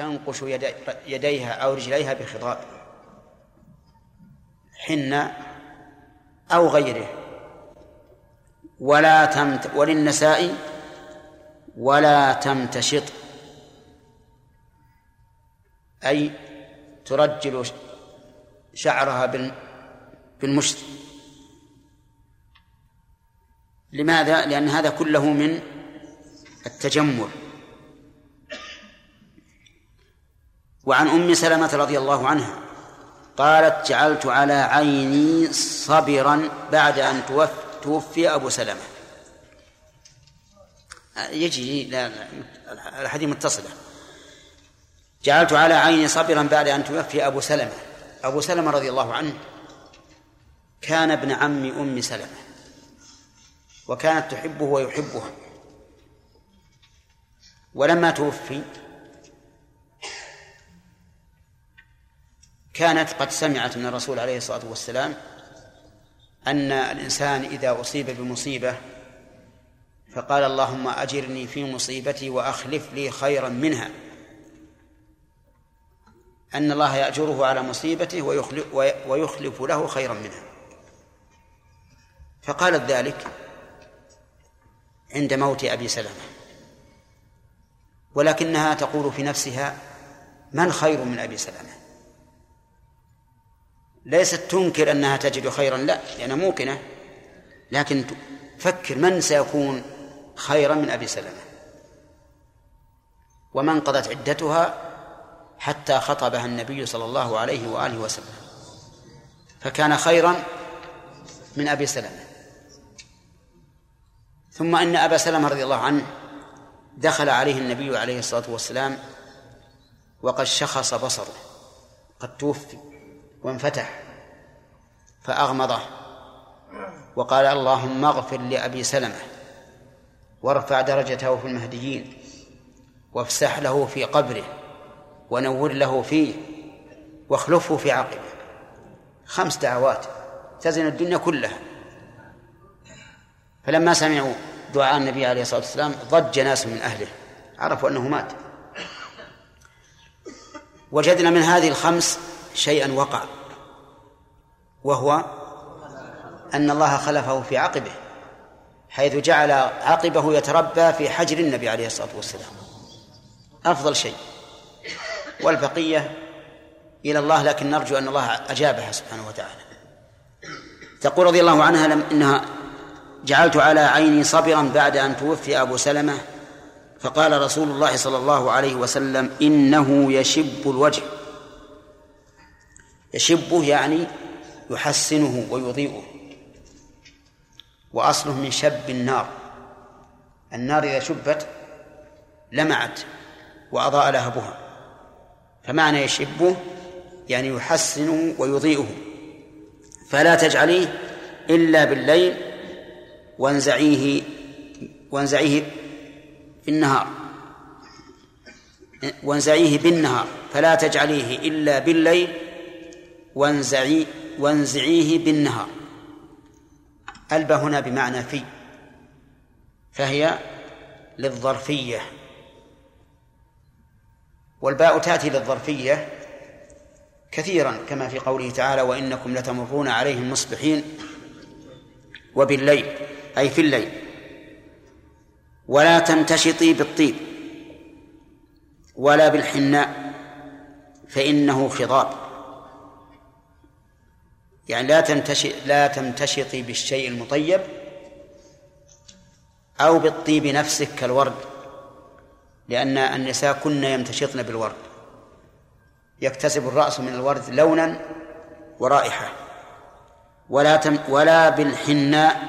تنقش يدي يديها أو رجليها بخضاب حنة أو غيره. ولا تمت وللنساء ولا تمتشط. أي ترجل شعرها بالمشط. لماذا؟ لأن هذا كله من التجمل. وعن أم سلمة رضي الله عنها قالت جعلت على عيني صبرا بعد أن توفي أبو سلمة. يجي لا الحديث متصلة جعلت على عيني صبرا بعد أن توفي أبو سلمة. أبو سلمة رضي الله عنه كان ابن عم أم سلمة. وكانت تحبه ويحبها. ولما توفي كانت قد سمعت من الرسول عليه الصلاة والسلام أن الإنسان إذا أصيب بمصيبة فقال اللهم أجرني في مصيبتي وأخلف لي خيرا منها. أن الله يأجره على مصيبته ويخلف, له خيرا منها. فقالت ذلك عند موت أبي سلمة. ولكنها تقول في نفسها من خير من أبي سلمة؟ ليست تنكر أنها تجد خيرا لا لأنها موقنة. لكن فكر من سيكون خيرا من أبي سلمة. وما انقضت عدتها حتى خطبها النبي صلى الله عليه وآله وسلم. فكان خيرا من أبي سلمة. ثم أن أبا سلمة رضي الله عنه دخل عليه النبي عليه الصلاة والسلام وقد شخص بصره قد توفي. وانفتح فأغمضه وقال اللهم اغفر لأبي سلمة وارفع درجته في المهديين وافسح له في قبره ونور له فيه واخلفه في عقبه. خمس دعوات تزن الدنيا كلها. فلما سمعوا دعاء النبي عليه الصلاة والسلام ضج ناس من أهله عرفوا أنه مات. وجدنا من هذه الخمس شيئا وقع وهو أن الله خلفه في عقبه حيث جعل عقبه يتربى في حجر النبي عليه الصلاة والسلام. أفضل شيء. والبقية إلى الله لكن نرجو أن الله أجابها سبحانه وتعالى. تقول رضي الله عنها لم إنها جعلت على عيني صبرا بعد أن توفي أبو سلمة فقال رسول الله صلى الله عليه وسلم إنه يشب الوجه. يشبه يعني يحسنه ويضيئه. وأصله من شب النار. النار إذا شبت لمعت وأضاء لهبها فمعنى يشبه يعني يحسنه ويضيئه. فلا تجعليه إلا بالليل وانزعيه وانزعيه في النهار وانزعيه بالنهار. فلا تجعليه إلا بالليل وانزعي وانزعيه بالنهار. ألبى هنا بمعنى في فهي للظرفية. والباء تأتي للظرفية كثيرا كما في قوله تعالى وإنكم لتمرون عليهم مصبحين وبالليل أي في الليل. ولا تمتشطي بالطيب ولا بالحناء فإنه خضاب. يعني لا تمتشط لا تمتشطي بالشيء المطيب أو بالطيب نفسه كالورد لأن النساء كن يمتشطن بالورد. يكتسب الرأس من الورد لونا ورائحة. ولا تم ولا بالحناء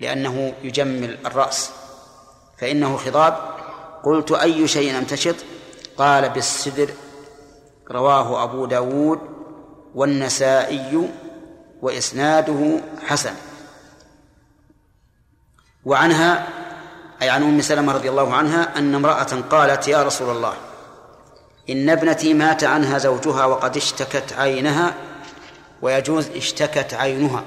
لأنه يجمل الرأس. فإنه خضاب قلت أي شيء امتشط قال بالسدر رواه أبو داود والنسائي وإسناده حسن. وعنها أي عن أم سلمة رضي الله عنها أن امرأة قالت يا رسول الله إن ابنتي مات عنها زوجها وقد اشتكت عينها ويجوز اشتكت عينها.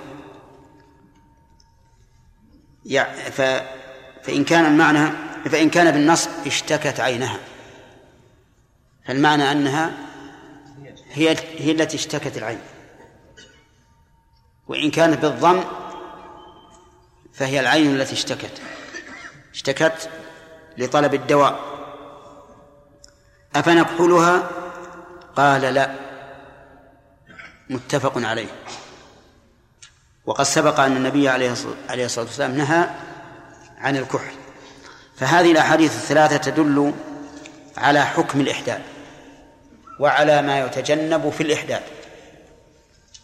فإن كان المعنى فإن كان بالنصب اشتكت عينها. فالمعنى أنها هي هي التي اشتكت العين. وإن كانت بالضم فهي العين التي اشتكت. اشتكت لطلب الدواء. أفنكحلها قال لا. متفق عليه. وقد سبق أن النبي عليه الصلاة والسلام نهى عن الكحل. فهذه الأحاديث الثلاثة تدل على حكم الإحداد وعلى ما يتجنب في الإحداد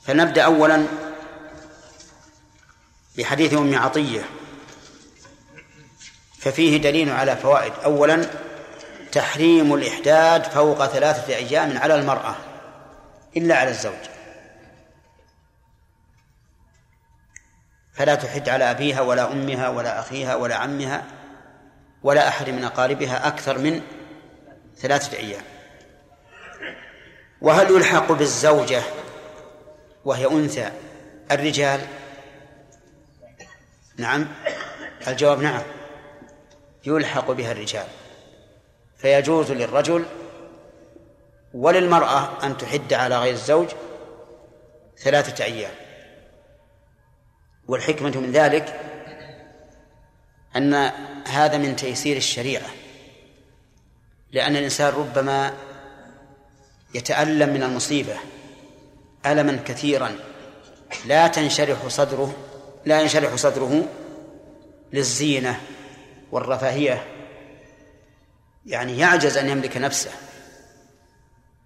فنبدأ أولا بحديث أم عطية. ففيه دليل على فوائد. أولا تحريم الإحداد فوق ثلاثة أيام على المرأة إلا على الزوج. فلا تحد على أبيها ولا أمها ولا أخيها ولا عمها ولا أحد من أقاربها أكثر من ثلاثة أيام. وهل يلحق بالزوجة وهي أنثى؟ الرجال؟ نعم. الجواب نعم. يلحق بها الرجال. فيجوز للرجل وللمرأة أن تحد على غير الزوج ثلاثة أيام. والحكمة من ذلك أن هذا من تيسير الشريعة لأن الإنسان ربما يتألم من المصيبة ألما كثيرا. لا تنشرح صدره لا ينشرح صدره للزينة والرفاهية. يعني يعجز أن يملك نفسه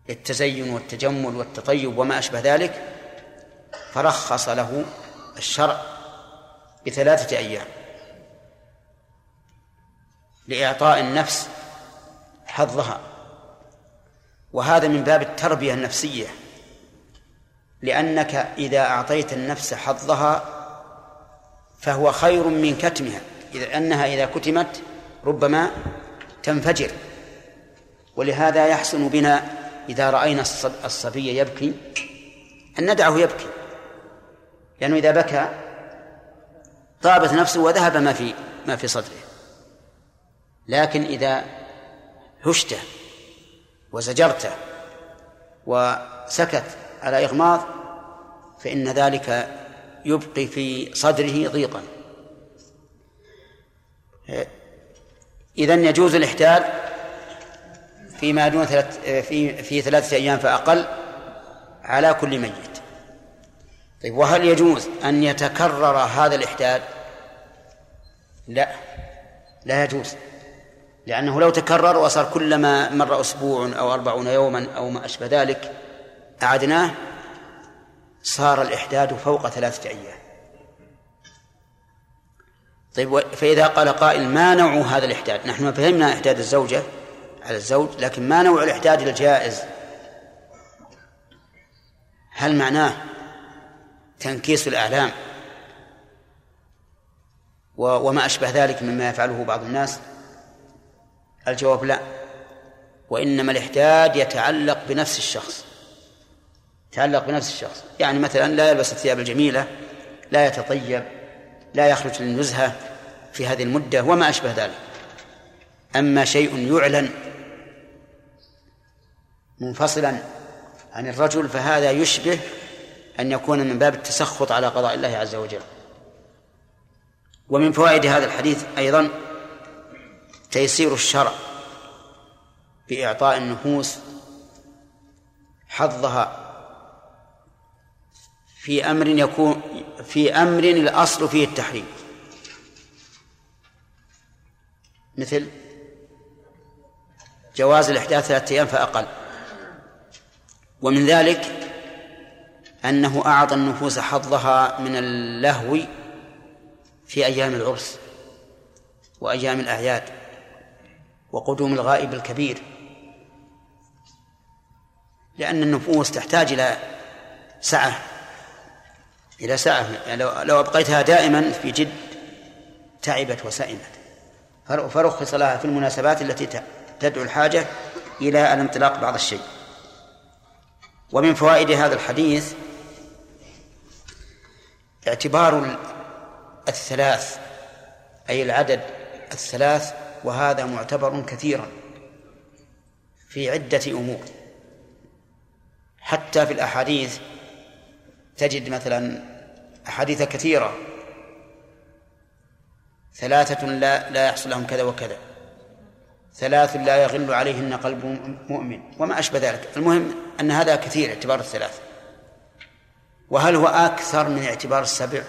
للتزين والتجمل والتطيب وما أشبه ذلك. فرخص له الشرع بثلاثة أيام لإعطاء النفس حظها. وهذا من باب التربية النفسية. لأنك إذا أعطيت النفس حظها فهو خير من كتمها. إذا أنها إذا كتمت ربما تنفجر. ولهذا يحسن بنا إذا رأينا الصبي يبكي أن ندعه يبكي. لأنه إذا بكى طابت نفسه وذهب ما في ما في صدره. لكن إذا هشته وزجرته وسكت على إغماض فإن ذلك يبقي في صدره ضيقا. إذن يجوز الإحداد فيما دون ثلاث في في ثلاثة أيام فأقل على كل ميت. طيب وهل يجوز أن يتكرر هذا الإحداد؟ لا لا يجوز. لأنه لو تكرر وصار كلما مر أسبوع أو أربعون يوما أو ما أشبه ذلك أعدناه صار الإحداد فوق ثلاثة أيام. طيب فإذا قال قائل ما نوع هذا الإحداد؟ نحن فهمنا إحداد الزوجة على الزوج لكن ما نوع الإحداد الجائز؟ هل معناه تنكيس الأعلام وما أشبه ذلك مما يفعله بعض الناس؟ الجواب لا. وإنما الإحداد يتعلق بنفس الشخص. يتعلق بنفس الشخص. يعني مثلا لا يلبس الثياب الجميلة لا يتطيب لا يخرج للنزهة في هذه المدة وما أشبه ذلك. أما شيء يعلن منفصلا عن الرجل فهذا يشبه أن يكون من باب التسخط على قضاء الله عز وجل. ومن فوائد هذا الحديث أيضا تيسير الشرع بإعطاء النفوس حظها في أمر يكون في أمر الأصل فيه التحريم. مثل جواز الإحداث ثلاثة أيام فأقل. ومن ذلك أنه أعطى النفوس حظها من اللهو في أيام العرس وأيام الأعياد. وقدوم الغائب الكبير. لأن النفوس تحتاج إلى سعة إلى سعة. يعني لو, أبقيتها دائما في جد تعبت وسئمت. فرخص لها في المناسبات التي تدعو الحاجة إلى الانطلاق بعض الشيء. ومن فوائد هذا الحديث اعتبار الثلاث أي العدد الثلاث وهذا معتبر كثيرا في عدة أمور. حتى في الأحاديث تجد مثلا أحاديث كثيرة. ثلاثة لا لا يحصل لهم كذا وكذا. ثلاث لا يغل عليهن قلب مؤمن. وما أشبه ذلك. المهم أن هذا كثير اعتبار الثلاث. وهل هو أكثر من اعتبار السبع؟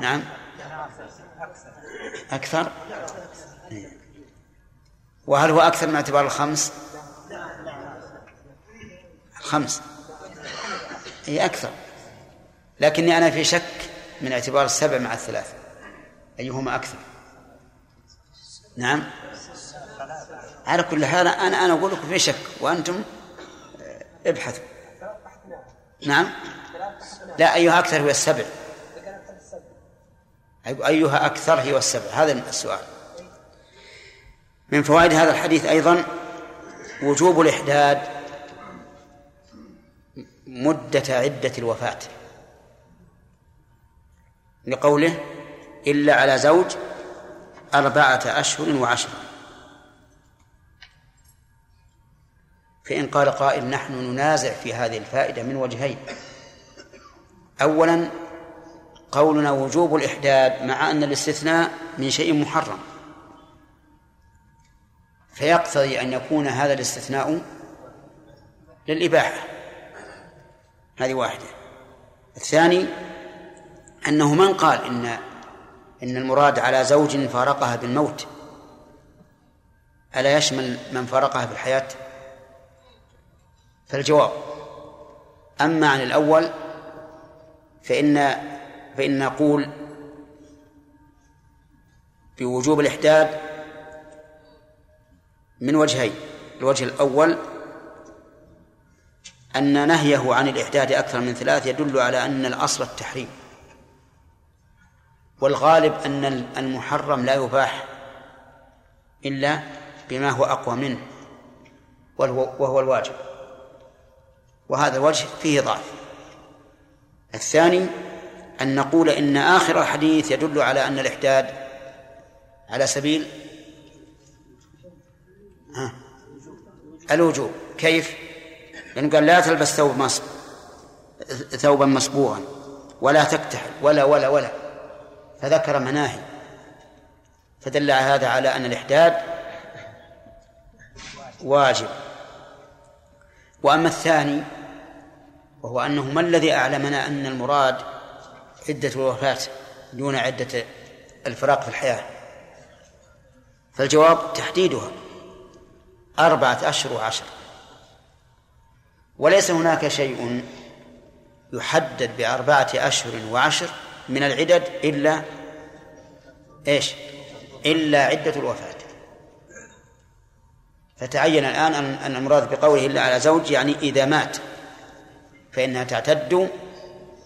نعم. أكثر؟ وهل هو أكثر من اعتبار الخمس؟ الخمس. هي أكثر. لكني أنا في شك من اعتبار السبع مع الثلاث أيهما أكثر؟ نعم. على كل حال أنا أنا أقول لكم في شك وأنتم ابحثوا. نعم. لا أيها أكثر هو السبع. أيها أكثر هي السبع هذا السؤال. من فوائد هذا الحديث أيضا وجوب الإحداد مدة عدة الوفاة. لقوله إلا على زوج أربعة أشهر وعشرة. فإن قال قائل نحن ننازع في هذه الفائدة من وجهين. أولا قولنا وجوب الإحداد مع أن الاستثناء من شيء محرم. فيقتضي أن يكون هذا الاستثناء للإباحة. هذه واحدة. الثاني أنه من قال إن إن المراد على زوج فارقها بالموت ألا يشمل من فارقها في الحياة؟ فالجواب أما عن الأول فإن فإن نقول بوجوب الإحداد من وجهين الوجه الأول أن نهيه عن الإحداد أكثر من ثلاث يدل على أن الأصل التحريم والغالب أن المحرم لا يباح إلا بما هو أقوى منه وهو الواجب وهذا الوجه فيه ضعف. الثاني أن نقول إن آخر الحديث يدل على أن الإحداد على سبيل ها؟ الوجوب. كيف؟ لأنه قال لا تلبس ثوب مصب ثوبا مصبوغا ولا تكتحل ولا ولا ولا. فذكر مناهي. فدل هذا على أن الإحداد واجب. وأما الثاني وهو أنه ما الذي أعلمنا أن المراد عدة الوفاة دون عدة الفراق في الحياة. فالجواب تحديدها. أربعة أشهر وعشر. وليس هناك شيء يحدد بأربعة أشهر وعشر من العدد إلا إيش؟ إلا عدة الوفاة. فتعين الآن أن المراد بقوله إلا على زوج يعني إذا مات. فإنها تعتد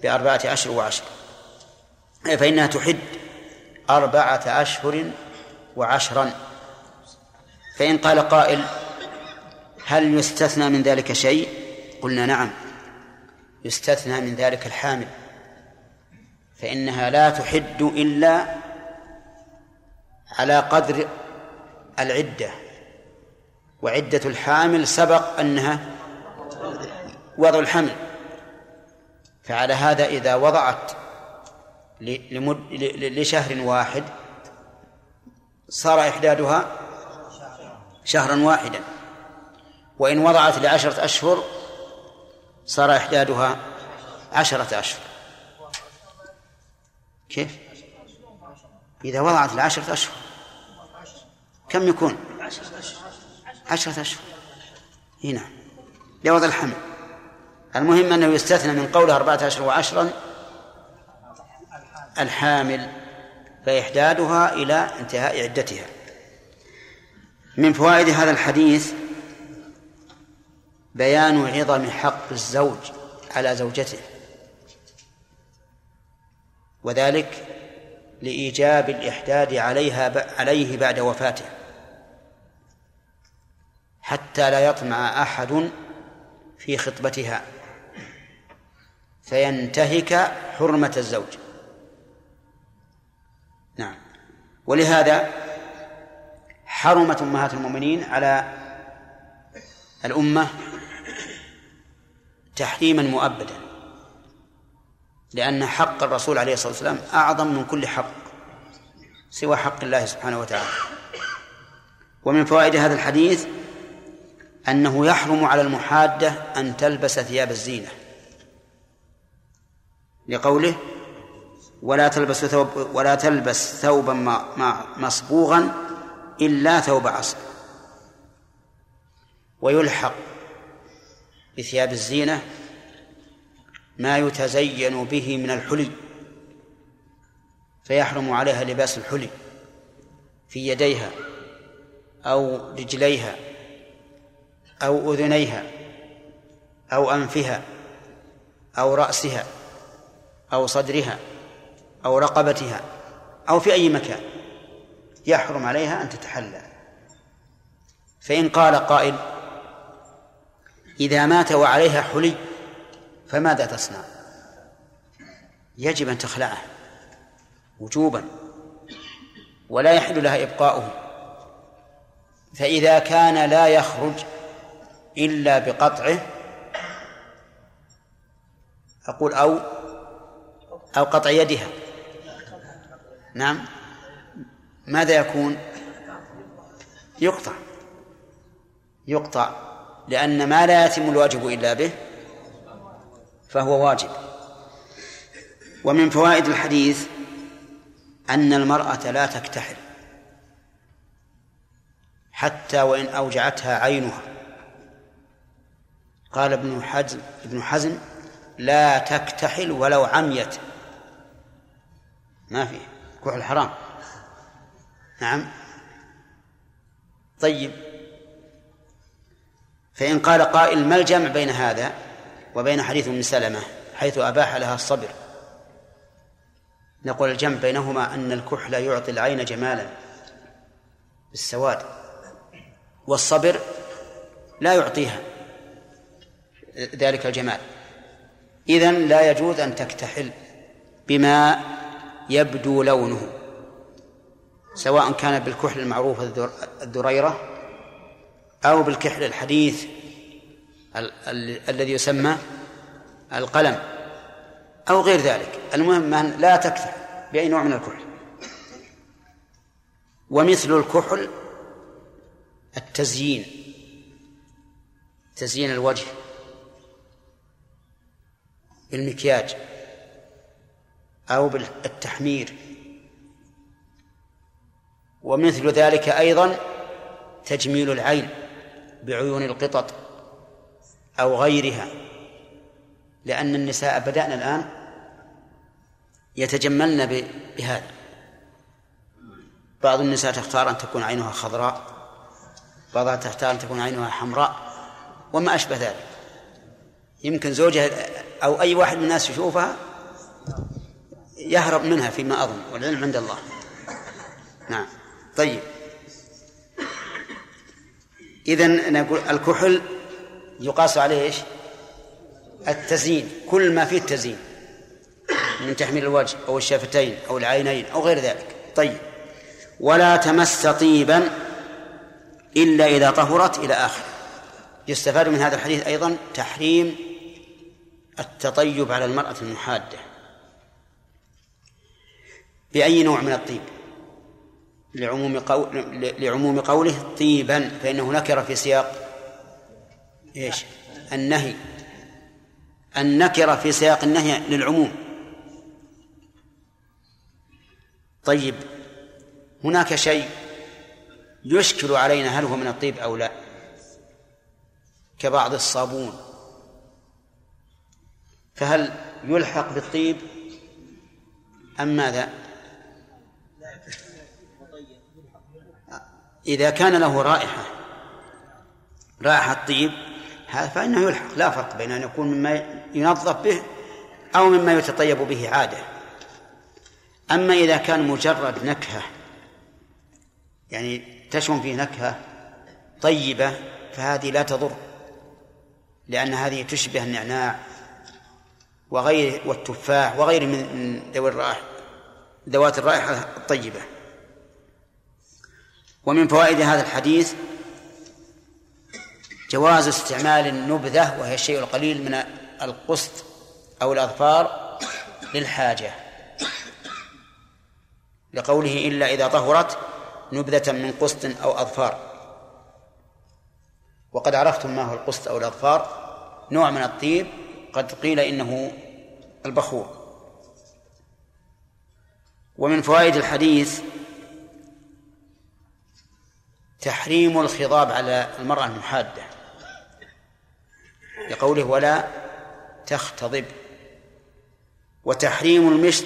بأربعة أشهر وعشر. فإنها تحد أربعة أشهر وعشرا. فإن قال قائل هل يستثنى من ذلك شيء؟ قلنا نعم يستثنى من ذلك الحامل. فإنها لا تحد إلا على قدر العدة وعدة الحامل سبق أنها وضع الحمل. فعلى هذا إذا وضعت لمد لشهر واحد. صار إحدادها شهرا واحدا. وإن وضعت لعشرة أشهر صار إحدادها عشرة أشهر. كيف؟ إذا وضعت لعشرة أشهر كم يكون؟ عشرة أشهر. هنا لوضع الحمل. المهم أنه يستثنى من قوله أربعة أشهر وعشرا الحامل فإحدادها إلى انتهاء عدتها. من فوائد هذا الحديث بيان عظم حق الزوج على زوجته وذلك لإيجاب الإحداد عليها عليه بعد وفاته حتى لا يطمع أحد في خطبتها فينتهك حرمة الزوج. نعم. ولهذا حرمت أمهات المؤمنين على الأمة تحريما مؤبدا لأن حق الرسول عليه الصلاة والسلام أعظم من كل حق سوى حق الله سبحانه وتعالى. ومن فوائد هذا الحديث أنه يحرم على المحادة أن تلبس ثياب الزينة. لقوله ولا تلبس ثوب ولا تلبس ثوبا مصبوغا إلا ثوب عصر ويلحق بثياب الزينة ما يتزين به من الحلي فيحرم عليها لباس الحلي في يديها أو رجليها أو أذنيها أو أنفها أو رأسها أو صدرها. أو رقبتها أو في أي مكان يحرم عليها أن تتحلى. فإن قال قائل إذا مات وعليها حلي فماذا تصنع؟ يجب أن تخلعه وجوبا ولا يحل لها إبقاؤه. فإذا كان لا يخرج إلا بقطعه أقول أو أو قطع يدها. نعم. ماذا يكون؟ يقطع. يقطع. لأن ما لا يتم الواجب إلا به فهو واجب. ومن فوائد الحديث أن المرأة لا تكتحل حتى وإن أوجعتها عينها. قال ابن حزم ابن حزم لا تكتحل ولو عميت. ما في كحل حرام نعم. طيب. فإن قال قائل ما الجمع بين هذا وبين حديث أم سلمة حيث أباح لها الصبر؟ نقول الجمع بينهما أن الكحل يعطي العين جمالا بالسواد والصبر لا يعطيها ذلك الجمال. إذن لا يجوز أن تكتحل بما يبدو لونه سواء كان بالكحل المعروف الذريرة أو بالكحل الحديث الذي يسمى القلم أو غير ذلك. المهم أن لا تكتحل بأي نوع من الكحل. ومثل الكحل التزيين تزيين الوجه بالمكياج. أو بالتحمير. ومثل ذلك أيضا تجميل العين بعيون القطط أو غيرها لأن النساء بدأنا الآن يتجملن بهذا. بعض النساء تختار أن تكون عينها خضراء بعضها تختار أن تكون عينها حمراء وما أشبه ذلك. يمكن زوجها أو أي واحد من الناس يشوفها يهرب منها فيما أظن والعلم عند الله. نعم. طيب. إذن نقول الكحل يقاس عليه إيش؟ التزيين كل ما فيه التزيين من تحميل الوجه أو الشفتين أو العينين أو غير ذلك. طيب. ولا تمس طيبا إلا إذا طهرت إلى آخر. يستفاد من هذا الحديث أيضا تحريم التطيب على المرأة المحادة. بأي نوع من الطيب؟ لعموم قول لعموم قوله طيبا فإنه نكر في سياق إيش؟ النهي. النكرة في سياق النهي للعموم. طيب هناك شيء يشكل علينا هل هو من الطيب أو لا؟ كبعض الصابون. فهل يلحق بالطيب أم ماذا؟ إذا كان له رائحة رائحة طيب فإنه يلحق. لا فرق بين أن يكون مما ينظف به أو مما يتطيب به عادة. أما إذا كان مجرد نكهة يعني تشم فيه نكهة طيبة فهذه لا تضر لأن هذه تشبه النعناع وغير والتفاح وغيره من ذوي الرائحة ذوات الرائحة الطيبة. ومن فوائد هذا الحديث جواز استعمال النبذة وهي الشيء القليل من القسط أو الأظفار للحاجة. لقوله إلا إذا طهرت نبذة من قسط أو أظفار. وقد عرفتم ما هو القسط أو الأظفار. نوع من الطيب قد قيل إنه البخور. ومن فوائد الحديث تحريم الخضاب على المرأة المحادة. لقوله ولا تختضب وتحريم المشط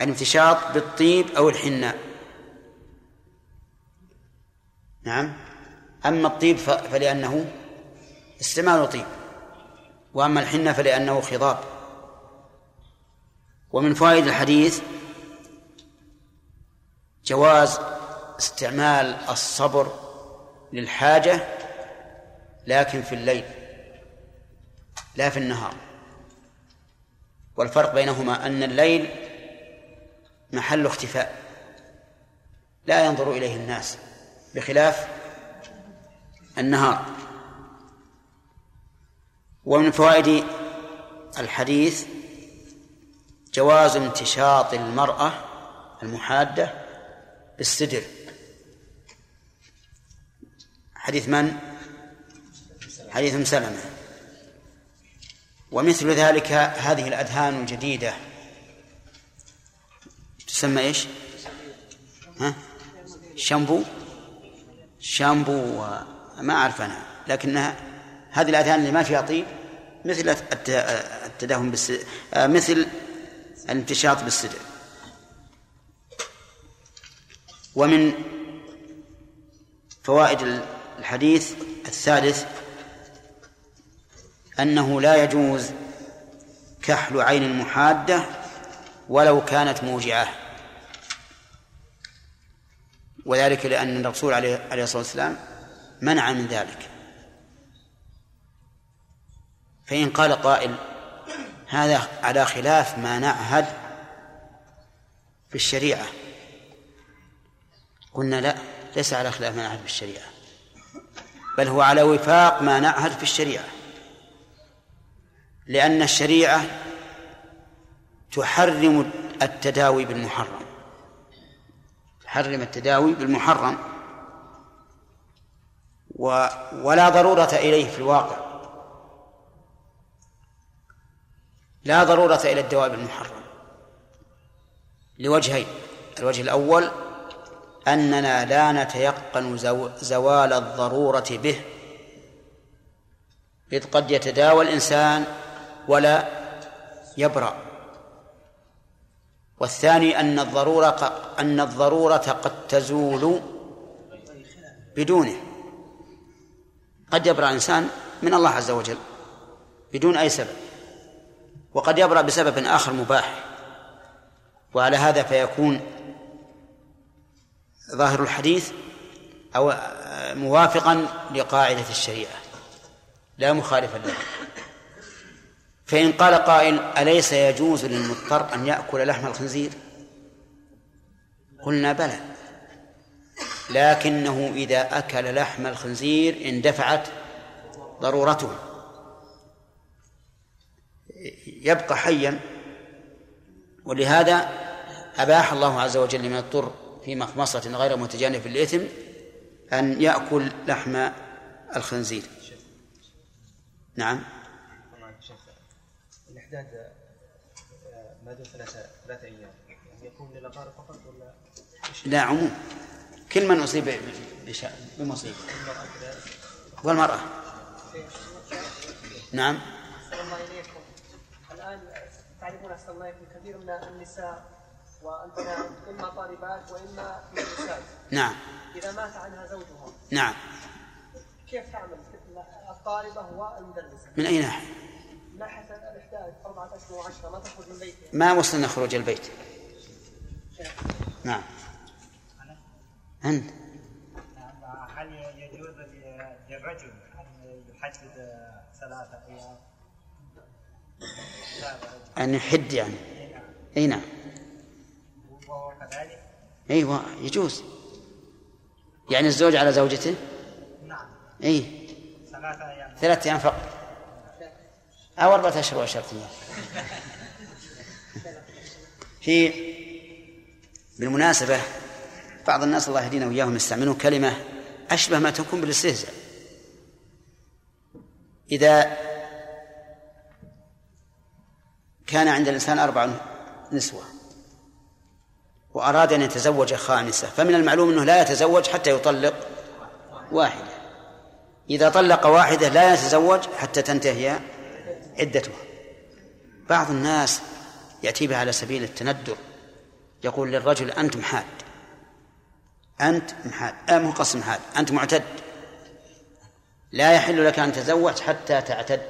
الامتشاط بالطيب أو الحناء. نعم. أما الطيب فلأنه استعمال طيب. وأما الحنة فلأنه خضاب ومن فوائد الحديث جواز استعمال الصبر للحاجة لكن في الليل لا في النهار. والفرق بينهما أن الليل محل اختفاء لا ينظر إليه الناس بخلاف النهار. ومن فوائد الحديث جواز امتشاط المرأة المحادة بالسدر. حديث من؟ حديث سلمة ومثل ذلك هذه الأدهان الجديدة تسمى إيش؟ ها؟ شامبو شامبو ما أعرف أنا لكنها هذه الأدهان اللي ما فيها طيب مثل التدهن بالس... مثل الانتشاط بالسدر ومن فوائد الحديث الثالث أنه لا يجوز كحل عين محادة ولو كانت موجعة. وذلك لأن الرسول عليه الصلاة والسلام منع من ذلك. فإن قال قائل هذا على خلاف ما نعهد في الشريعة. قلنا لا ليس على خلاف ما نعهد في الشريعة. بل هو على وفاق ما نعهد في الشريعة. لأن الشريعة تحرم التداوي بالمحرم. تحرم التداوي بالمحرم. و ولا ضرورة إليه في الواقع. لا ضرورة إلى الدواء بالمحرم. لوجهين الوجه الأول أننا لا نتيقن زوال الضرورة به. إذ قد يتداوى الإنسان ولا يبرأ. والثاني أن الضرورة أن الضرورة قد تزول بدونه. قد يبرأ إنسان من الله عز وجل بدون أي سبب وقد يبرأ بسبب آخر مباح. وعلى هذا فيكون ظاهر الحديث أو موافقا لقاعدة الشريعة. لا مخالفا لها. فإن قال قائل أليس يجوز للمضطر أن يأكل لحم الخنزير؟ قلنا بلى. لكنه إذا أكل لحم الخنزير اندفعت ضرورته. يبقى حيا. ولهذا أباح الله عز وجل لمن يضطر في مخمصة غير متجانف للإثم أن يأكل لحم الخنزير. نعم. الإحداد ما دون ثلاثة ثلاثة أيام يعني يكون للأقارب فقط ولا لا عموم. كل من أصيب بمصيبة. والمرأة. نعم. الله إليكم. الآن تعرفون أحسن الله كثير من النساء والبنات إما طالبات وإما مدرسات نعم. إذا مات عنها زوجها. نعم. كيف تعمل؟ الطالبة والمدرسة من أي ناحية؟ من ناحية الإحداث أربعة أشهر وعشرة ما تخرج من بيتها ما وصلنا خروج البيت؟ نعم. أنت؟ هل يجوز للرجل أن يحدد ثلاثة أيام؟ أن يحد يعني. أي نعم. كذلك أيوة يجوز. يعني الزوج على زوجته؟ نعم. اي ثلاثة أيام. ثلاثة أيام فقط. أو أربعة أشهر وعشرة أيام. في بالمناسبة بعض الناس الله يهدينا وإياهم يستعملون كلمة أشبه ما تكون بالاستهزاء. إذا كان عند الإنسان أربع نسوة وأراد أن يتزوج خامسة فمن المعلوم أنه لا يتزوج حتى يطلق واحدة. إذا طلق واحدة لا يتزوج حتى تنتهي عدتها. بعض الناس يأتي بها على سبيل التندر يقول للرجل أنت محاد. أنت محاد آه مو محاد أنت معتد. لا يحل لك أن تتزوج حتى تعتد.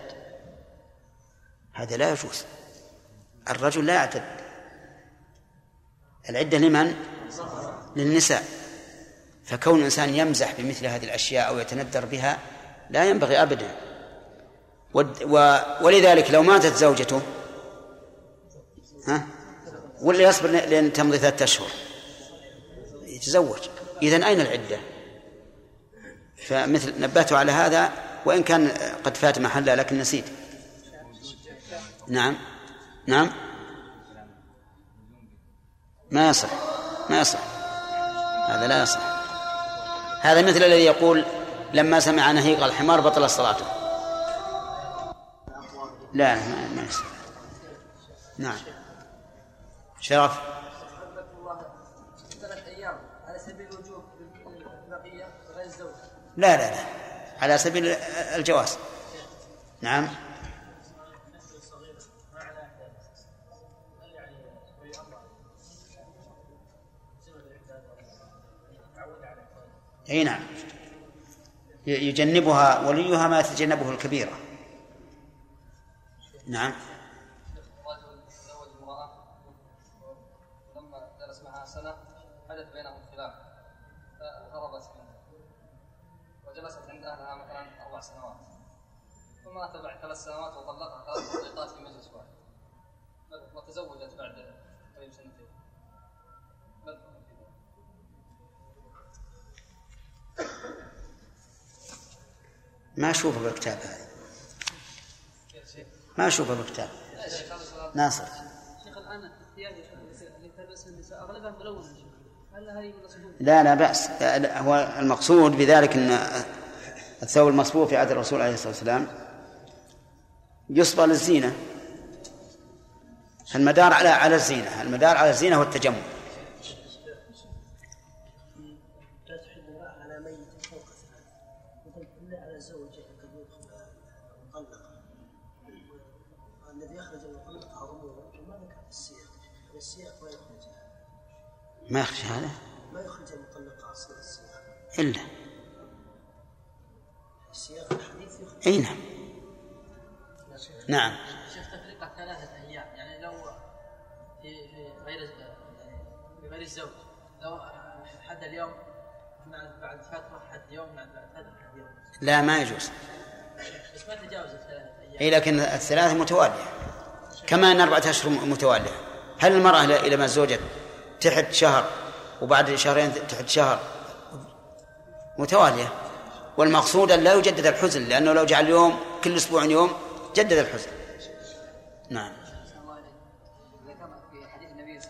هذا لا يجوز. الرجل لا يعتد. العدة لمن؟ للنساء. فكون الإنسان يمزح بمثل هذه الأشياء أو يتندر بها لا ينبغي أبدا. ولذلك لو ماتت زوجته ها؟ ولا يصبر لين تمضي ثلاثة أشهر. يتزوج. إذن أين العدة؟ فمثل نبهته على هذا وإن كان قد فات محله لكن نسيت. نعم. نعم. ما يصح ما يصح هذا لا يصح هذا مثل الذي يقول لما سمع نهيق الحمار بطل صلاته. لا ما, يصح. نعم. شرف. لا لا لا. على سبيل الجواز. نعم. أي نعم. يجنبها وليها ما يتجنبه الكبيرة. نعم. سنة حدث بينهم خلاف فهربت وجلست عند أهلها مثلا أربع سنوات. ثم أتى بعد ثلاث سنوات ما أشوفه بالكتاب هذا. ما أشوفه بالكتاب ناصر. شيخ الآن الثياب اللي تلبسها النساء أغلبها ملونة لا لا بأس. هو المقصود بذلك أن الثوب المصبوغ في عهد الرسول عليه الصلاة والسلام يصبغ للزينة. المدار على على الزينة. المدار على الزينة والتجمل ما يخرج هذا؟ ما يخرج المطلقة أصل السياق إلا. السياق الحديث يخرج أي نعم. نعم. شيخ تفريقة ثلاثة أيام يعني لو في في غير في غير الزوج لو حد اليوم بعد فترة حد يوم بعد فترة حد يوم لا ما يجوز. بس ما تجاوز الثلاثة أيام. أي لكن الثلاثة متوالية. كما أن أربعة أشهر متوالية. هل المرأة إلى ما زوجت تحت شهر وبعد شهرين تحت شهر متوالية. والمقصود أن لا يجدد الحزن لأنه لو جعل يوم كل أسبوع يوم جدد الحزن. نعم. ذكر في حديث النبي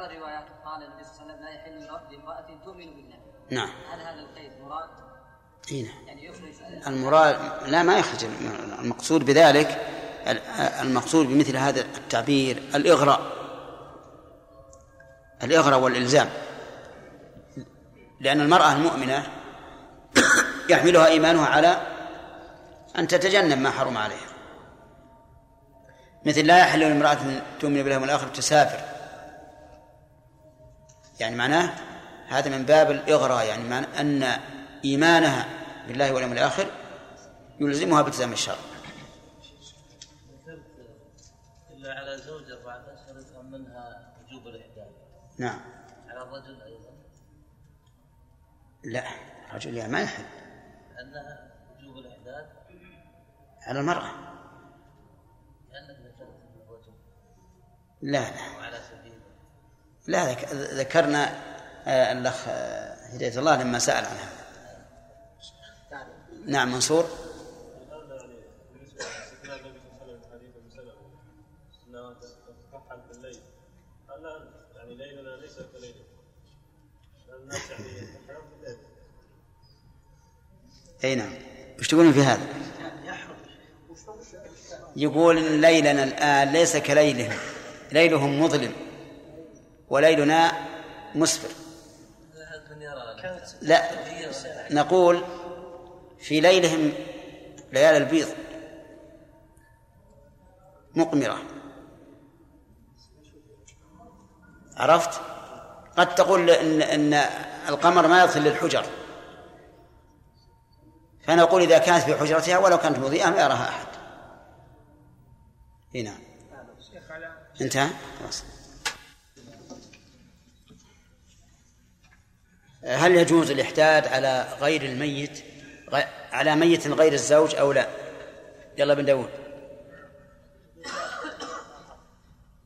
بعض الروايات قال النبي صلى الله عليه وسلم لا يحل لامرأة تؤمن بالله. نعم. هل هذا القيد مراد؟ إي نعم. يعني يخرج المراد لا ما يخرج. المقصود بذلك المقصود بمثل هذا التعبير الإغراء. الإغراء والإلزام. لأن المرأة المؤمنة يحملها إيمانها على أن تتجنب ما حرم عليها. مثل لا يحل لامرأة تؤمن بالله والآخر تسافر. يعني معناه هذا من باب الإغراء يعني معنى أن إيمانها بالله واليوم الآخر يلزمها بالتزام الشرع إلا على زوجة بعد أشهر منها وجوب الإحداث نعم. على الرجل أيضا لا الرجل يعني ما يحل. أنها وجوب الإحداث على المرأة. لا لا. لا ذكرنا آه، الأخ آه، هداية الله لما سأل عنها نعم منصور. أي نعم. وش تقولون في هذا؟ يقول إن ليلنا الآن ليس كليلهم ليلهم مظلم. وليلنا مسفر. لا نقول في ليلهم ليالي البيض مقمرة. عرفت؟ قد تقول إن, إن القمر ما يصل للحجر. فنقول إذا كانت في حجرتها ولو كانت مضيئة ما يراها أحد. هنا نعم. انتهى؟ خلاص. هل يجوز الإحداد على غير الميت على ميت غير الزوج أو لا؟ يلا بن داود.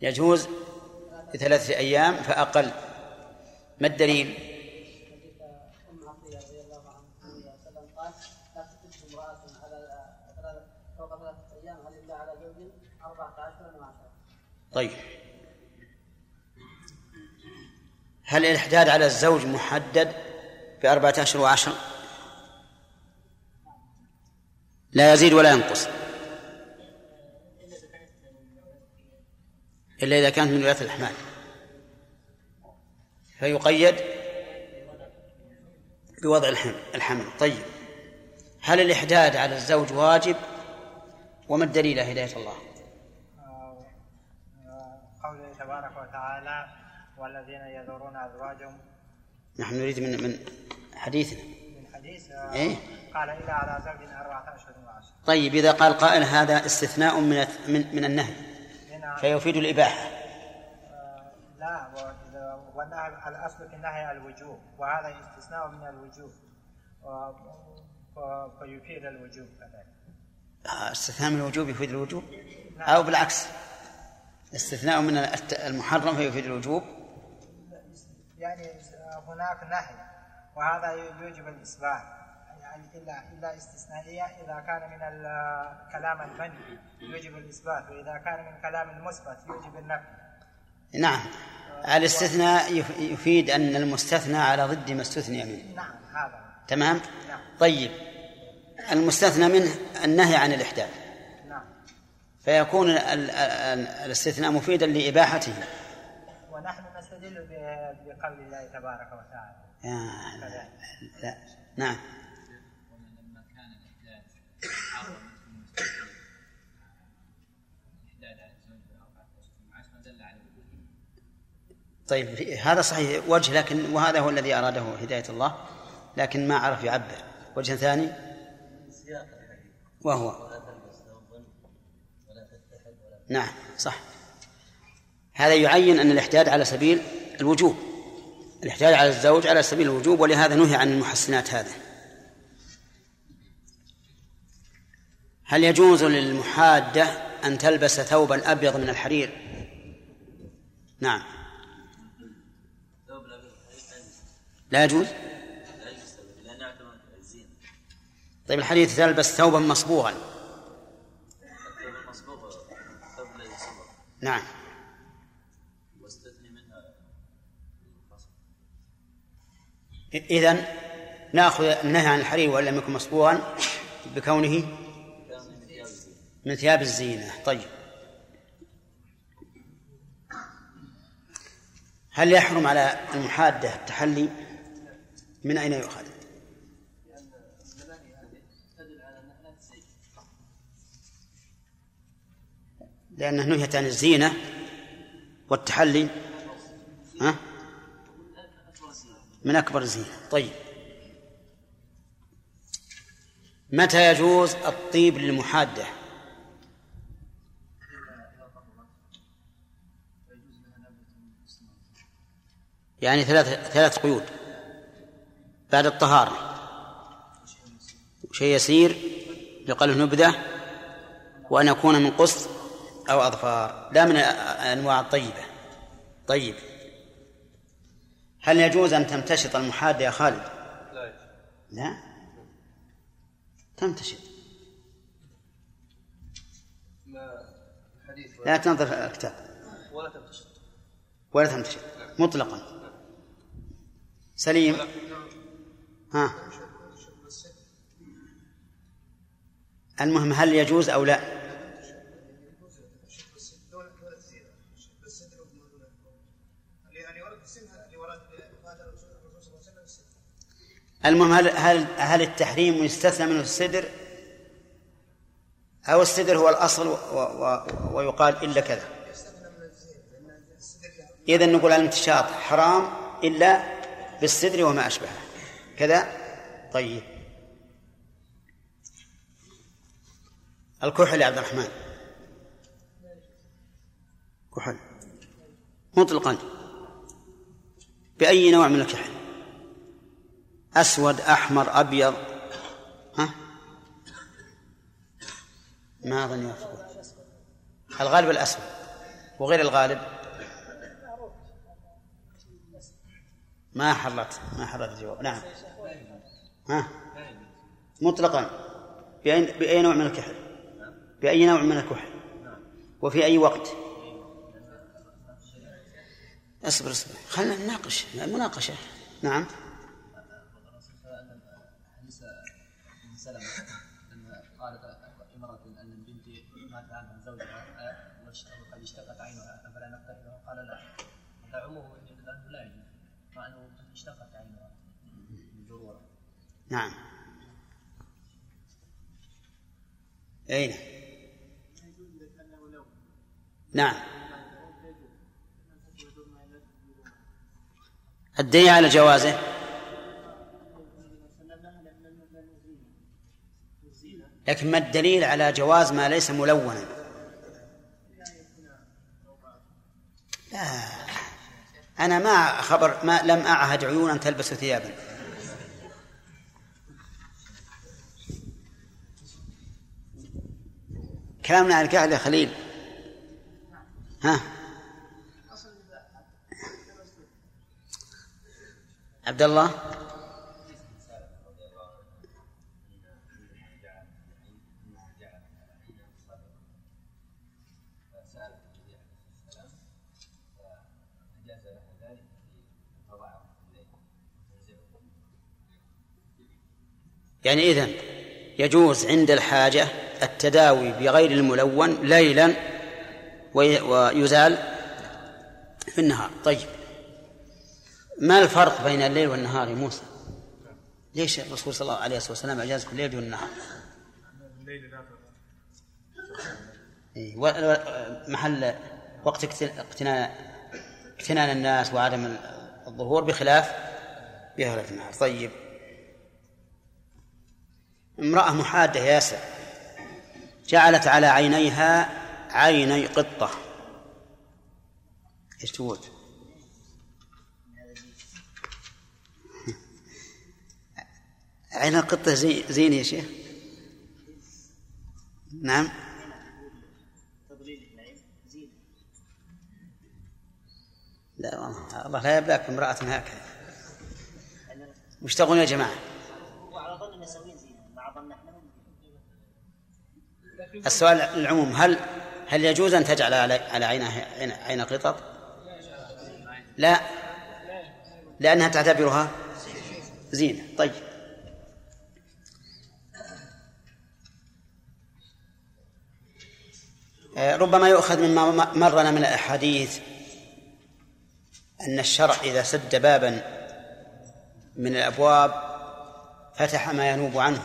يجوز بثلاثة أيام فأقل. ما الدليل؟ طيب. هل الإحداد على الزوج محدد بأربعة أشهر وعشر؟ لا يزيد ولا ينقص. إلا إذا كانت من ولاة الأحمال. فيقيد بوضع الحمل الحمل. طيب. هل الإحداد على الزوج واجب؟ وما الدليل هداية الله؟ قوله تبارك وتعالى والذين يذرون أزواجهم. نحن نريد من من حديثنا. من حديث إيه؟ قال إلا على زوج أربعة أشهر وعشر طيب إذا قال قائل هذا استثناء من من, من النهي فيفيد الإباحة. آه لا والنهي الأصل في النهي الوجوب وهذا استثناء من الوجوب. فيفيد الوجوب كذلك. آه، استثناء من الوجوب يفيد الوجوب؟ نعم. أو بالعكس استثناء من المحرم فيفيد الوجوب؟ يعني هناك نهي وهذا يوجب الإثبات يعني إلا إلا استثنائية إذا كان من الكلام المنفي يوجب الإثبات وإذا كان من كلام المثبت يوجب النفي. نعم. الاستثناء يفيد أن المستثنى على ضد ما استثني منه. نعم هذا. تمام؟ نعم. طيب. المستثنى منه النهي عن الإحداث. نعم. فيكون الاستثناء مفيدا لإباحته. نستدل بقول الله تبارك وتعالى. آه لا. نعم. طيب هذا صحيح وجه لكن وهذا هو الذي أراده هداية الله لكن ما عرف يعبر. وجه ثاني؟ وهو. نعم صح. هذا يعين أن الاحتياج على سبيل الوجوب الاحتياج على الزوج على سبيل الوجوب ولهذا نهي عن المحسنات هذا. هل يجوز للمحادة أن تلبس ثوبا أبيض من الحرير؟ نعم. لا يجوز؟ طيب الحديث تلبس ثوبا مصبوغا. نعم. إذن نأخذ النهي عن الحرير وإن لم يكن مصبوغا بكونه من ثياب الزينة طيب هل يحرم على المحادة التحلي من أين يؤخذ؟ لأنه نهيت عن الزينة والتحلي ها؟ من أكبر الزينة طيب. متى يجوز الطيب للمحادة؟ يعني ثلاث ثلاث قيود. بعد الطهارة. شيء يسير بقلب نبذة وأن يكون من قسط أو أظفار. لا من الأنواع الطيبة. طيب. هل يجوز أن تمتشط المحادة يا خالد؟ لا. لا؟ تمتشط. لا تنظر في الكتاب. ولا تمتشط. ولا تمتشط. مطلقا. سليم. ها. المهم هل يجوز أو لا؟ المهم هل هل هل التحريم يستثنى منه السدر؟ أو السدر هو الأصل ويقال إلا كذا؟ إذا نقول الانتشاط حرام إلا بالسدر وما أشبهه. كذا؟ طيب. الكحل يا عبد الرحمن. كحل. مطلقا. بأي نوع من الكحل؟ أسود أحمر أبيض. ها؟ ما أظن يوافقون الغالب الأسود. وغير الغالب؟ ما حررت ما حررت الجواب. نعم. ها؟ مطلقا. بأي, بأي نوع من الكحل؟ بأي نوع من الكحل؟ وفي أي وقت؟ اصبر اصبر. خلنا نناقش مناقشة نعم. لما قالت امرأة أن بنتي مات عنها زوجها وقد اشتقت عينها أفلا نقتله قال لا. تعمه لأنه لا يجوز. مع أنه اشتقت عينها. بالضرورة. نعم. أين؟ نعم. الدليل على جوازه؟ لكن ما الدليل على جواز ما ليس ملونا؟ لا. أنا ما خبر ما لم أعهد عيونا تلبس ثيابا. كلامنا عن الكحل يا خليل. ها؟ عبد الله؟ يعني إذن يجوز عند الحاجة التداوي بغير الملون ليلا ويزال في النهار. طيب. ما الفرق بين الليل والنهار يا موسى؟ ليش الرسول صلى الله عليه وسلم أجاز في الليل والنهار؟ إيه، محل وقت اقتناء اقتنان الناس وعدم الظهور بخلاف بخلاف النهار. طيب. امرأة محادة ياسر جعلت على عينيها عيني قطة إيش تقول؟ عين القطة زي زين يا شيخ نعم لا والله الله لا يبلاك امرأة هكذا وش تقولون يا جماعة؟ السؤال العموم هل هل يجوز أن تجعل على على عينها عين قطط؟ لا. لأنها تعتبرها زينة. طيب. آه، ربما يؤخذ مما مرنا من الأحاديث أن الشرع إذا سد بابا من الأبواب فتح ما ينوب عنه.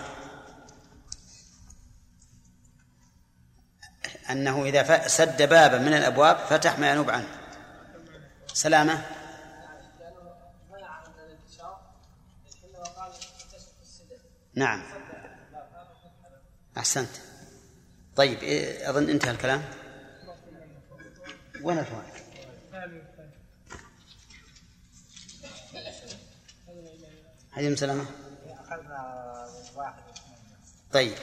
أنه إذا سد بابا من الأبواب فتح ما ينوب عنه. سلامة. نعم. أحسنت. طيب إيه، أظن انتهى الكلام. وين الفوائد؟ هذه سلامة طيب.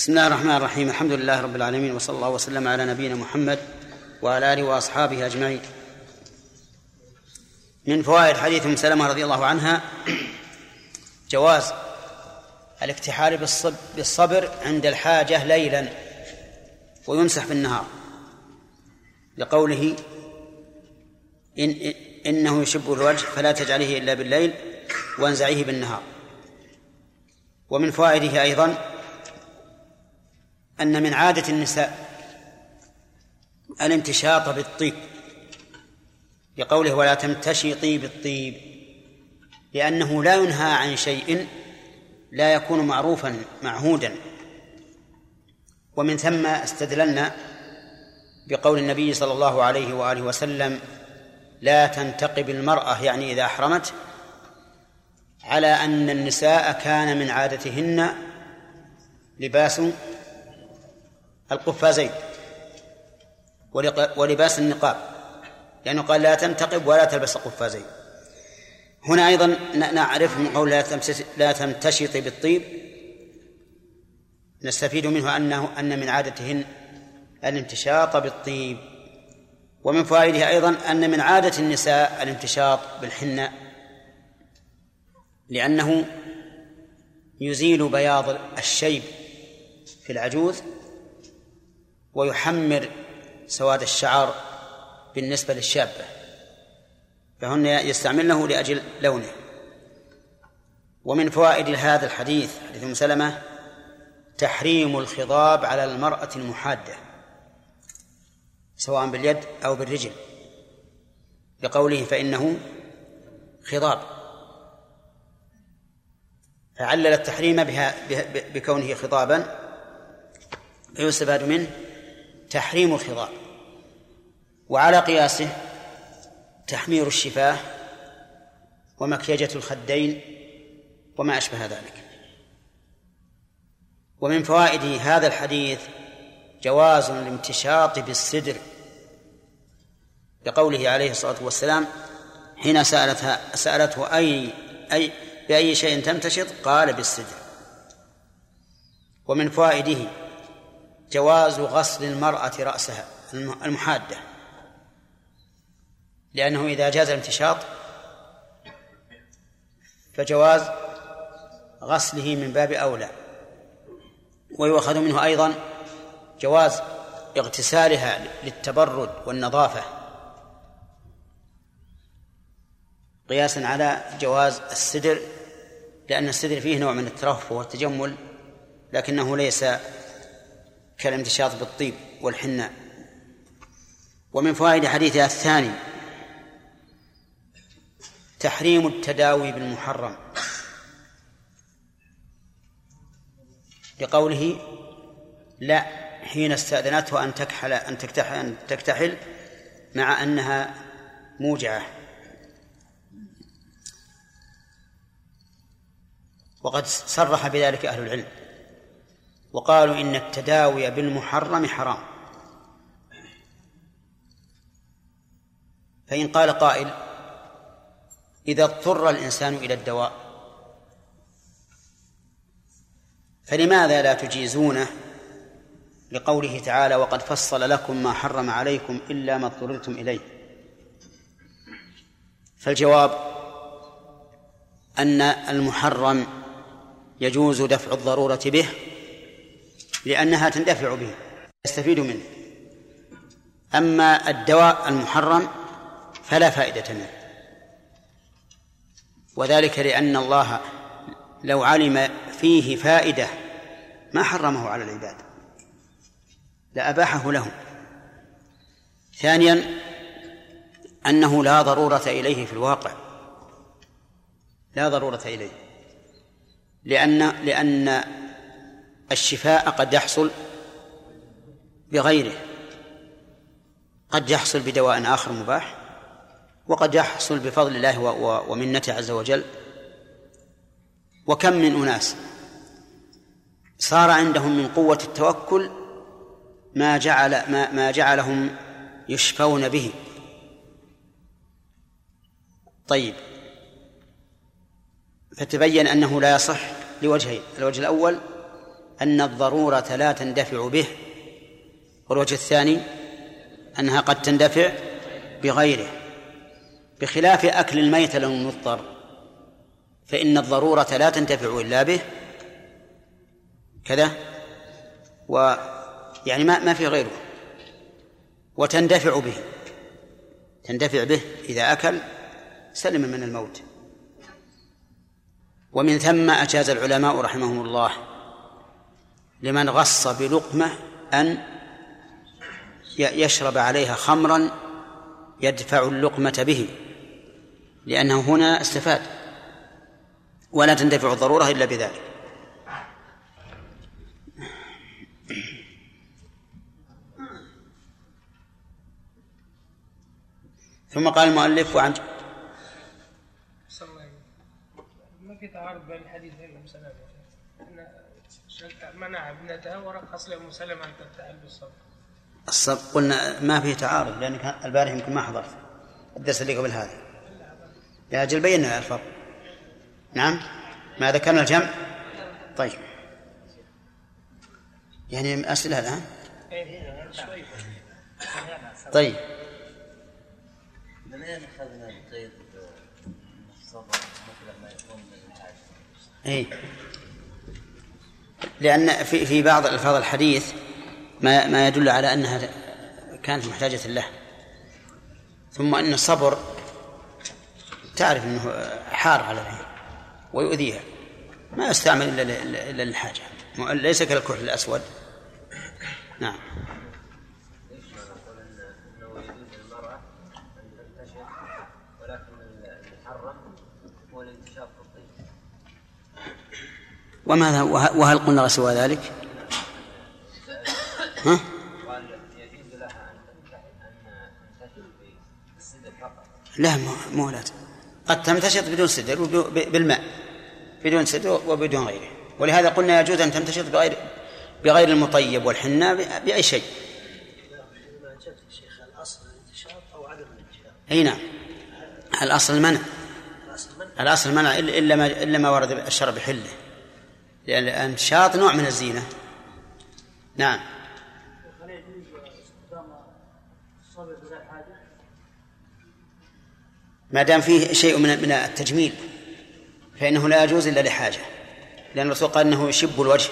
بسم الله الرحمن الرحيم. الحمد لله رب العالمين وصلى الله وسلم على نبينا محمد وعلى آله وأصحابه أجمعين. من فوائد حديث أم سلمة رضي الله عنها جواز الاكتحال بالصبر عند الحاجة ليلا ويمسح بالنهار. لقوله إن إنه يشب الوجه فلا تجعله إلا بالليل وانزعيه بالنهار. ومن فوائده أيضا أن من عادة النساء الامتشاط بالطيب لقوله ولا تمتشطي بالطيب لأنه لا ينهى عن شيء لا يكون معروفا معهودا. ومن ثم استدللنا بقول النبي صلى الله عليه وآله وسلم لا تنتقب المرأة يعني إذا أحرمت على أن النساء كان من عادتهن لباس القفازين ولباس النقاب لأنه قال لا تنتقب ولا تلبس القفازين هنا أيضا نعرف من قول لا تمتشط بالطيب نستفيد منه أنه أن من عادتهن الامتشاط بالطيب. ومن فوائده أيضا أن من عادة النساء الامتشاط بالحناء لأنه يزيل بياض الشيب في العجوز ويحمر سواد الشعر بالنسبة للشابة فهن يستعملنه لأجل لونه. ومن فوائد هذا الحديث حديث أم سلمة تحريم الخضاب على المرأة المحادة سواء باليد أو بالرجل. لقوله فإنه خضاب. فعلل التحريم بها بكونه خضابا فيستفاد منه تحريم الخضاب وعلى قياسه تحمير الشفاه ومكيجة الخدين وما أشبه ذلك. ومن فوائد هذا الحديث جواز الامتشاط بالسدر لقوله عليه الصلاة والسلام حين سألتها سألته أي أي بأي شيء تمتشط قال بالسدر. ومن فوائده جواز غسل المرأة رأسها المحادة. لأنه إذا جاز الامتشاط فجواز غسله من باب أولى. ويؤخذ منه أيضا جواز اغتسالها للتبرد والنظافة. قياسا على جواز السدر لأن السدر فيه نوع من الترفه والتجمل لكنه ليس كالامتشاط بالطيب والحناء. ومن فوائد حديثها الثاني تحريم التداوي بالمحرم. لقوله لا حين استأذنته أن تكحل أن تكتحل أن تكتحل مع أنها موجعة. وقد صرح بذلك أهل العلم. وقالوا إن التداوي بالمحرم حرام. فإن قال قائل إذا اضطر الإنسان إلى الدواء فلماذا لا تجيزونه لقوله تعالى وقد فصل لكم ما حرم عليكم إلا ما اضطررتم إليه فالجواب أن المحرم يجوز دفع الضرورة به لأنها تندفع به يستفيد منه. أما الدواء المحرم فلا فائدة منه. وذلك لأن الله لو علم فيه فائدة ما حرمه على العباد لأباحه لهم. ثانيا أنه لا ضرورة إليه في الواقع. لا ضرورة إليه. لأن لأن الشفاء قد يحصل بغيره. قد يحصل بدواء آخر مباح وقد يحصل بفضل الله ومنته عز وجل. وكم من أناس صار عندهم من قوة التوكل ما جعل ما, ما جعلهم يشفون به. طيب. فتبين أنه لا يصح لوجهين الوجه الأول أن الضرورة لا تندفع به. والوجه الثاني أنها قد تندفع بغيره. بخلاف أكل الميت لو مضطر فإن الضرورة لا تنتفع إلا به. كذا. و يعني ما ما في غيره. وتندفع به. تندفع به إذا أكل سلم من الموت. ومن ثم أجاز العلماء رحمهم الله لمن غص بلقمة أن يشرب عليها خمرا يدفع اللقمة به لأنه هنا استفاد ولا تندفع الضرورة إلا بذلك. ثم قال المؤلف وعن ما في تعارض بين الحديث بين ام سلمه ان منع ابنته ورخص لام سلمة أن تتأل بالصبر. الصبر قلنا ما فيه تعارض لأنك البارح يمكن ما حضرت. الدرس اللي قبل هذا. يا أجل بينا الفرق. نعم؟ ما ذكرنا الجمع؟ طيب. يعني أسئلة الآن؟ طيب. من اين اخذنا القيد الصبر مثل ما يكون من؟ اي لأن في في بعض ألفاظ الحديث ما ما يدل على أنها كانت محتاجة له. ثم أن الصبر تعرف أنه حار على العين ويؤذيها. ما يستعمل إلا للحاجة. ليس كالكحل الأسود. نعم. وماذا وه- وهل قلنا سوى ذلك؟ ها؟ لا مو لازم قد تمتشط بدون سدر بالماء بدون سدر وبدون غيره. ولهذا قلنا يجوز أن تمتشط بغير بغير المطيب والحناء بأي شيء. أي نعم. الأصل المنع. الأصل من الاصل المنع إلا ما إلا ما ورد الشرع بحله. لأن الانشاط نوع من الزينة. نعم؟ ما دام فيه شيء من من التجميل فإنه لا يجوز إلا لحاجة لأن الرسول قال أنه يشب الوجه.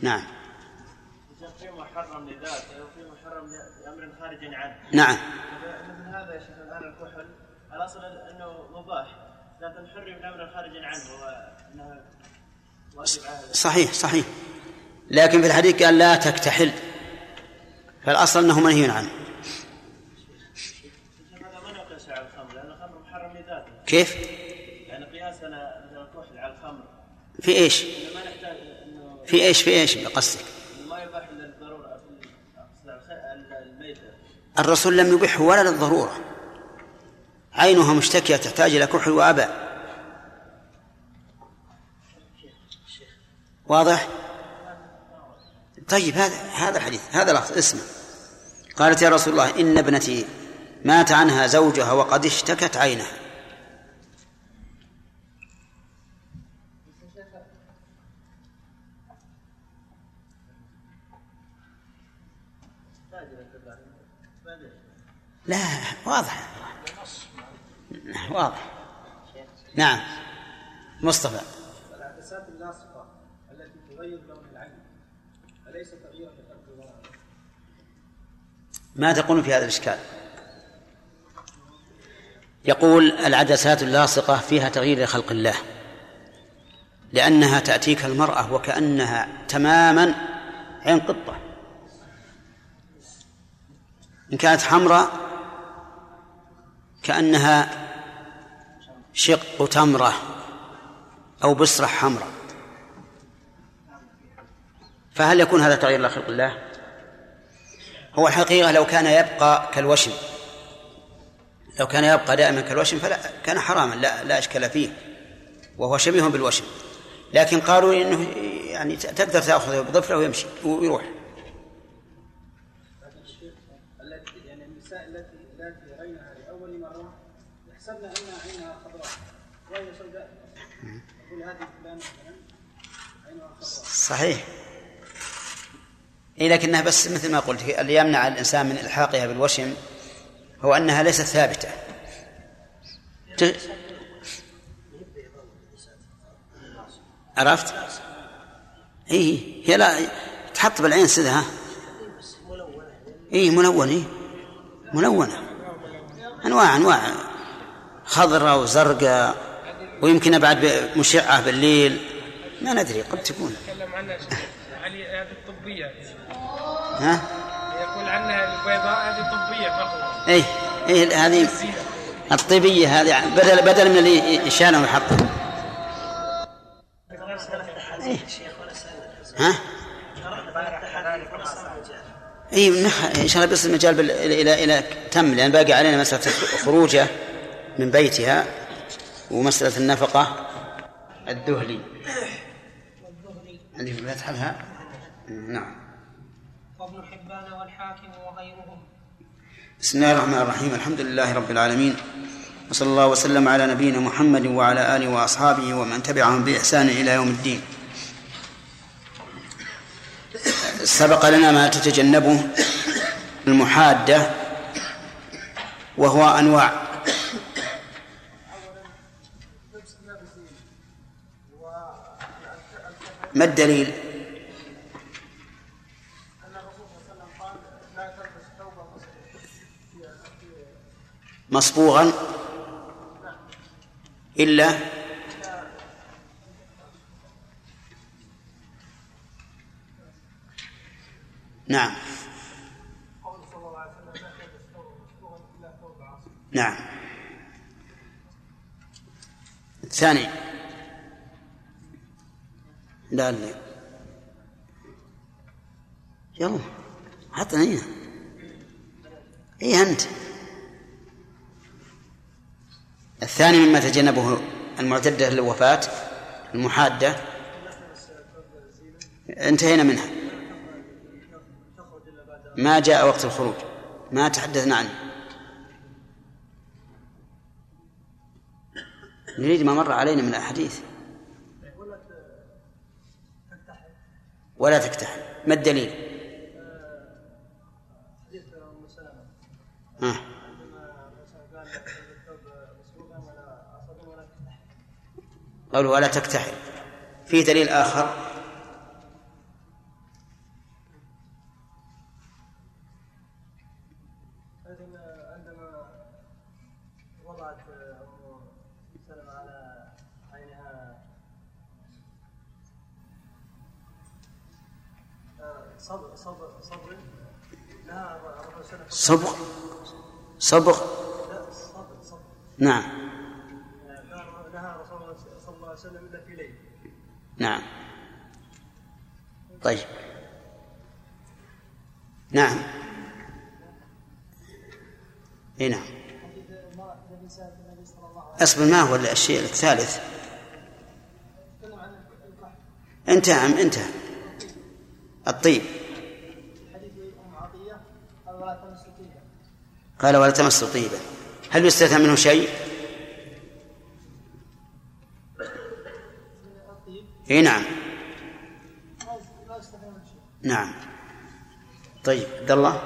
نعم. في محرم لذاته وفي لأمر خارج عنه نعم. مثل هذا يا شيخ الآن الكحل الأصل أنه مباح. لكن حرم لأمر خارج عنه واجب صحيح صحيح. لكن في الحديث قال لا تكتحل. فالأصل أنه منهي عنه. كيف؟ يعني قياسنا مثل الكحل على الخمر. في ما نحتاج أنه في إيش في إيش؟ قصدك؟ ما يباح الميتة. الرسول لم يبحه ولا للضرورة. عينها مشتكية تحتاج إلى كحل وأبى واضح؟ طيب هذا هذا الحديث هذا لفظ اسمه قالت يا رسول الله إن ابنتي مات عنها زوجها وقد اشتكت عينها. لا واضح. واضح. نعم. مصطفى. العدسات اللاصقة التي تغير لون العين أليس تغييرا لخلق الله ما تقول في هذا الإشكال؟ يقول العدسات اللاصقة فيها تغيير لخلق الله لأنها تأتيك المرأة وكأنها تماما عين قطة. إن كانت حمراء كأنها شق تمرة أو بصرة حمراء فهل يكون هذا تغيير لخلق الله؟ هو الحقيقة لو كان يبقى كالوشم. لو كان يبقى دائما كالوشم فلا كان حراما لا لا إشكال فيه. وهو شبيه بالوشم. لكن قالوا إنه يعني تقدر تأخذه بظفره ويمشي ويروح التي يعني النساء التي التي راينها لاول مره يحسبن ان عينها خضراء وهي سوداء يقول هذه فلانه مثلا عينها صحيح. إيه لكنها بس مثل ما قلت اللي يمنع الإنسان من إلحاقها بالوشم هو أنها ليست ثابتة. عرفت؟ إيه هي لا تحط بالعين سدها إيه ملونة إيه. ملونة. أنواع أنواع. خضراء وزرقاء ويمكن بعد مشعة بالليل. ما ندري قد تكون. عنها شيخ علي هذه الطبية. ها؟ يقول عنها البيضاء هذه طبية فقط. إيه إيه هذه الطيبية هذه بدل بدل من اللي يشانه ويحطه إيه. ها؟ اي نح- إن شاء الله بس المجال بال... إلى إلى إلى تم لأن باقي علينا مسألة خروجه من بيتها ومسألة النفقة. الدهلي. اللي في فتح لها نعم. وابن حبان والحاكم وغيرهم. بسم الله الرحمن الرحيم. الحمد لله رب العالمين. وصلى الله وسلم على نبينا محمد وعلى آله وأصحابه ومن تبعهم بإحسان إلى يوم الدين. سبق لنا ما تتجنبه المحادة وهو أنواع. ما الدليل؟ مصبوغا؟ إلا؟ نعم. نعم. الثاني لا لا. يلا عطنا هنا. إيه أنت؟ الثاني مما تجنبه المعتدة للوفاة المحادة. انتهينا منها. ما جاء وقت الخروج. ما تحدثنا عنه. نريد ما مر علينا من الأحاديث. ولا تكتحل. ما الدليل؟ حديث ام سلمه ها. عندما قال الثوب مسبوقا ولا اصابا ولا تفتح قوله ولا تكتحل. في دليل آخر. صبغ صبغ. نعم. صلى الله عليه وسلم الا في ليل نعم. طيب. نعم. إي نعم. أصبر ما هو الشيء الثالث؟ انتهى انتهى. الطيب حديث ام عطيه قال ولا تمس طيبا قال ولا تمس طيبا هل يستثنى منه شيء؟ إي نعم. نعم. طيب عبد الله.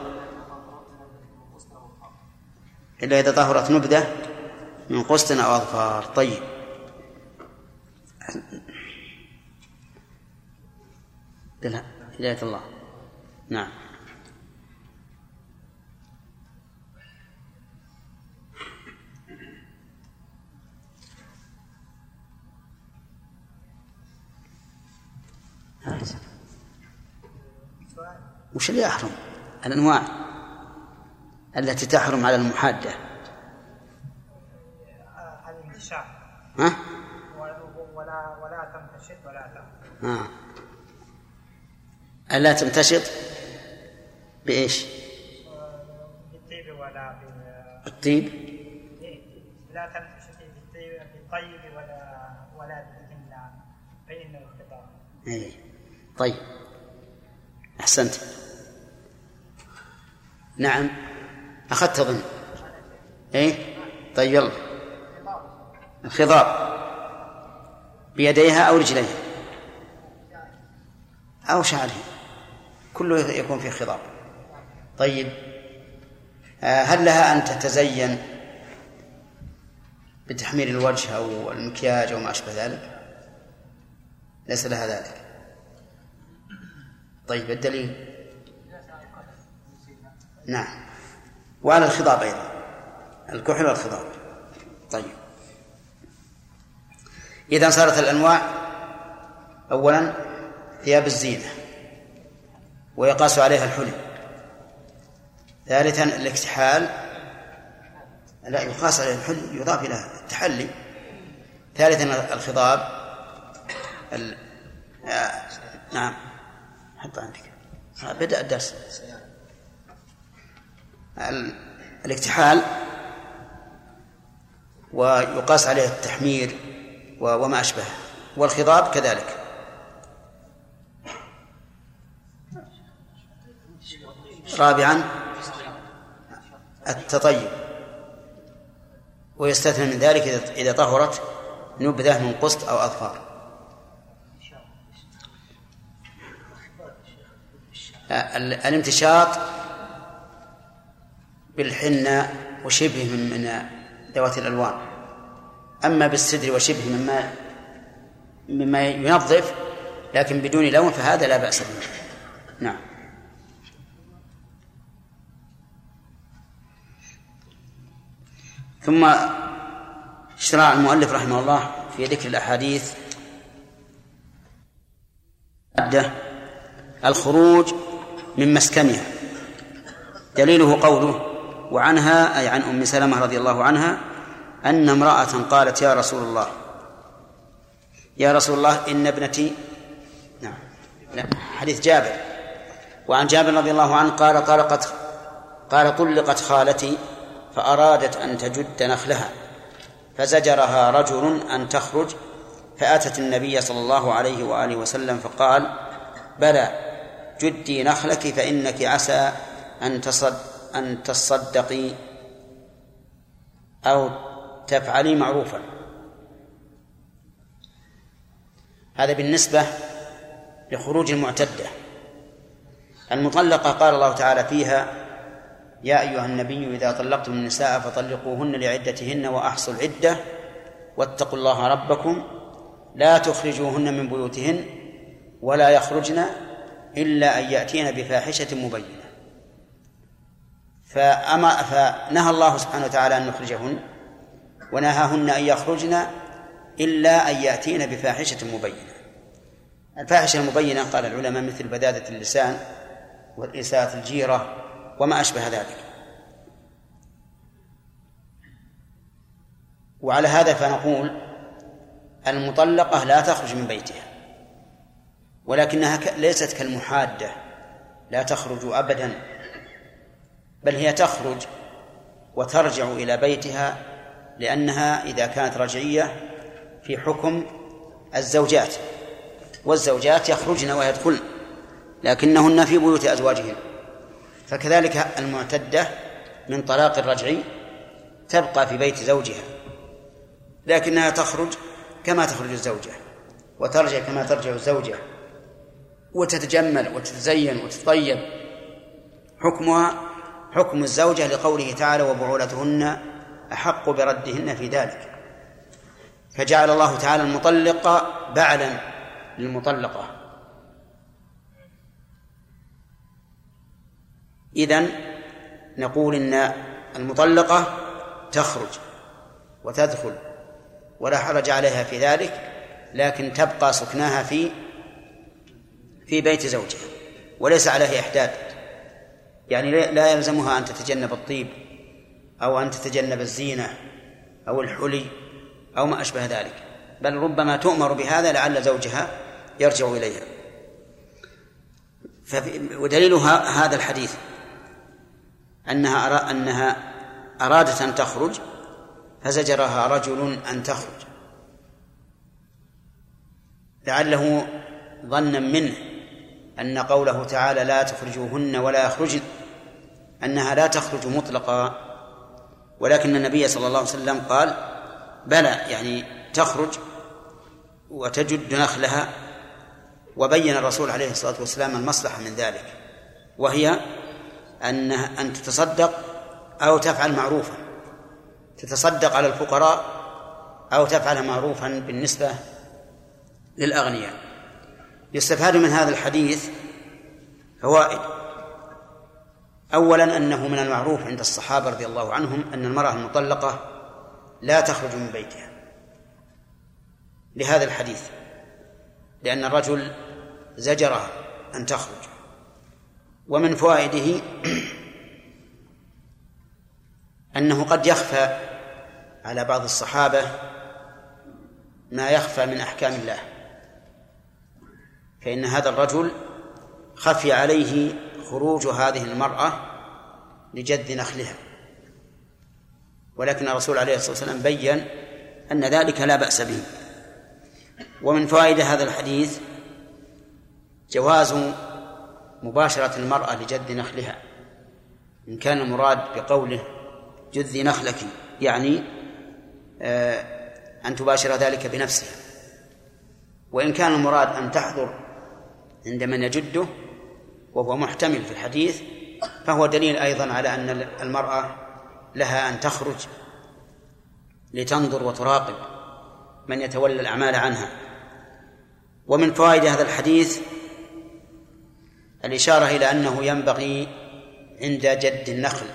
إلا إذا طهرت نبذة من قسط أو أظفار. طيب. هداية الله. نعم. وش اللي يحرم؟ الأنواع التي تحرم على المحادة ها؟ ولا ولا تمتشط ولا تم آه. ألا تمتشط بإيش؟ بالطيب ولا بال بالطيب لا تمتشط بالطيب ولا ولا بالإملاء فإنه اختطاف إيه. طيب. أحسنت. نعم. أخذت أظن. إيه؟ طيب يلا. الخضاب بيديها أو رجليها؟ أو شعره كله يكون فيه خضاب طيب. آه، هل لها أن تتزين بتحمير الوجه أو المكياج أو ما أشبه ذلك؟ ليس لها ذلك. طيب الدليل؟ نعم. وعلى الخضاب أيضا. الكحل والخضاب. طيب. إذا صارت الأنواع أولا ثياب الزينة ويقاس عليها الحلي. ثالثا الاكتحال. لا يقاس عليه الحلي يضاف إلى التحلي. ثالثا الخضاب. ال... آه... نعم. حط عندك. بدأ الدرس. الاكتحال ويقاس عليه التحمير وما أشبه والخضاب كذلك. رابعا التطيب. ويستثنى من ذلك إذا طهرت نبذة من قسط أو أظفار. الامتشاط بالحنة وشبه من ذوات الألوان. أما بالسدر وشبه مما مما ينظف لكن بدون لون فهذا لا بأس به. نعم. ثم اشترع المؤلف رحمه الله في ذكر الأحاديث الخروج من مسكنها دليله قوله وعنها أي عن أم سلمة رضي الله عنها أن امرأة قالت يا رسول الله يا رسول الله إن ابنتي نعم لا حديث جابر. وعن جابر رضي الله عنه قال طلقت قال طلقت خالتي فأرادت أن تجد نخلها. فزجرها رجل أن تخرج فأتت النبي صلى الله عليه وآله وسلم فقال بلى جدي نخلك فإنك عسى أن تصد أن تصدقي أو تفعلي معروفا. هذا بالنسبة لخروج المعتدة. المطلقة قال الله تعالى فيها يا أيها النبي إذا طلقتم النساء فطلقوهن لعدتهن وأحصوا العدة واتقوا الله ربكم. لا تخرجوهن من بيوتهن ولا يخرجن إلا أن يأتين بفاحشة مبينة. فأما فنهى الله سبحانه وتعالى أن نخرجهن ونهاهن أن يخرجن إلا أن يأتين بفاحشة مبينة. الفاحشة المبينة قال العلماء مثل بذاذة اللسان وإساءة الجيرة وما أشبه ذلك. وعلى هذا فنقول المطلقة لا تخرج من بيتها. ولكنها ليست كالمحادة لا تخرج أبدا بل هي تخرج وترجع إلى بيتها لأنها إذا كانت رجعية في حكم الزوجات والزوجات يخرجن ويدخلن لكنهن في بيوت أزواجهن. فكذلك المعتدة من طلاق الرجعي تبقى في بيت زوجها لكنها تخرج كما تخرج الزوجة وترجع كما ترجع الزوجة. وتتجمل وتتزين وتطيب حكمها حكم الزوجة لقوله تعالى وبعولتهن أحق بردهن في ذلك. فجعل الله تعالى المطلق بعلا للمطلقة. إذن نقول إن المطلقة تخرج وتدخل ولا حرج عليها في ذلك لكن تبقى سكناها في في بيت زوجها وليس عليها إحداد. يعني لا يلزمها أن تتجنب الطيب أو أن تتجنب الزينة أو الحلي أو ما أشبه ذلك. بل ربما تؤمر بهذا لعل زوجها يرجع إليها. ودليلها هذا الحديث أنها أرى أنها أرادت أن تخرج فزجرها رجل أن تخرج. لعله ظنا منه. أن قوله تعالى لا تخرجوهن ولا يخرجن أنها لا تخرج مطلقا. ولكن النبي صلى الله عليه وسلم قال بلى يعني تخرج وتجد نخلها وبين الرسول عليه الصلاة والسلام المصلحة من ذلك وهي أن أن تتصدق أو تفعل معروفا. تتصدق على الفقراء أو تفعل معروفا بالنسبة للأغنياء. يستفاد من هذا الحديث فوائد أولا أنه من المعروف عند الصحابة رضي الله عنهم أن المرأة المطلقة لا تخرج من بيتها لهذا الحديث لأن الرجل زجرها أن تخرج ومن فوائده أنه قد يخفى على بعض الصحابة ما يخفى من أحكام الله. فإن هذا الرجل خفي عليه خروج هذه المرأة لجد نخلها. ولكن الرسول عليه الصلاة والسلام بين أن ذلك لا بأس به. ومن فوائد هذا الحديث جواز مباشرة المرأة لجد نخلها. إن كان المراد بقوله جذي نخلك يعني آه، أن تباشر ذلك بنفسها. وإن كان المراد أن تحضر عند من يجده وهو محتمل في الحديث فهو دليل أيضا على أن المرأة لها أن تخرج لتنظر وتراقب من يتولى الأعمال عنها. ومن فوائد هذا الحديث الإشارة إلى أنه ينبغي عند جد النخل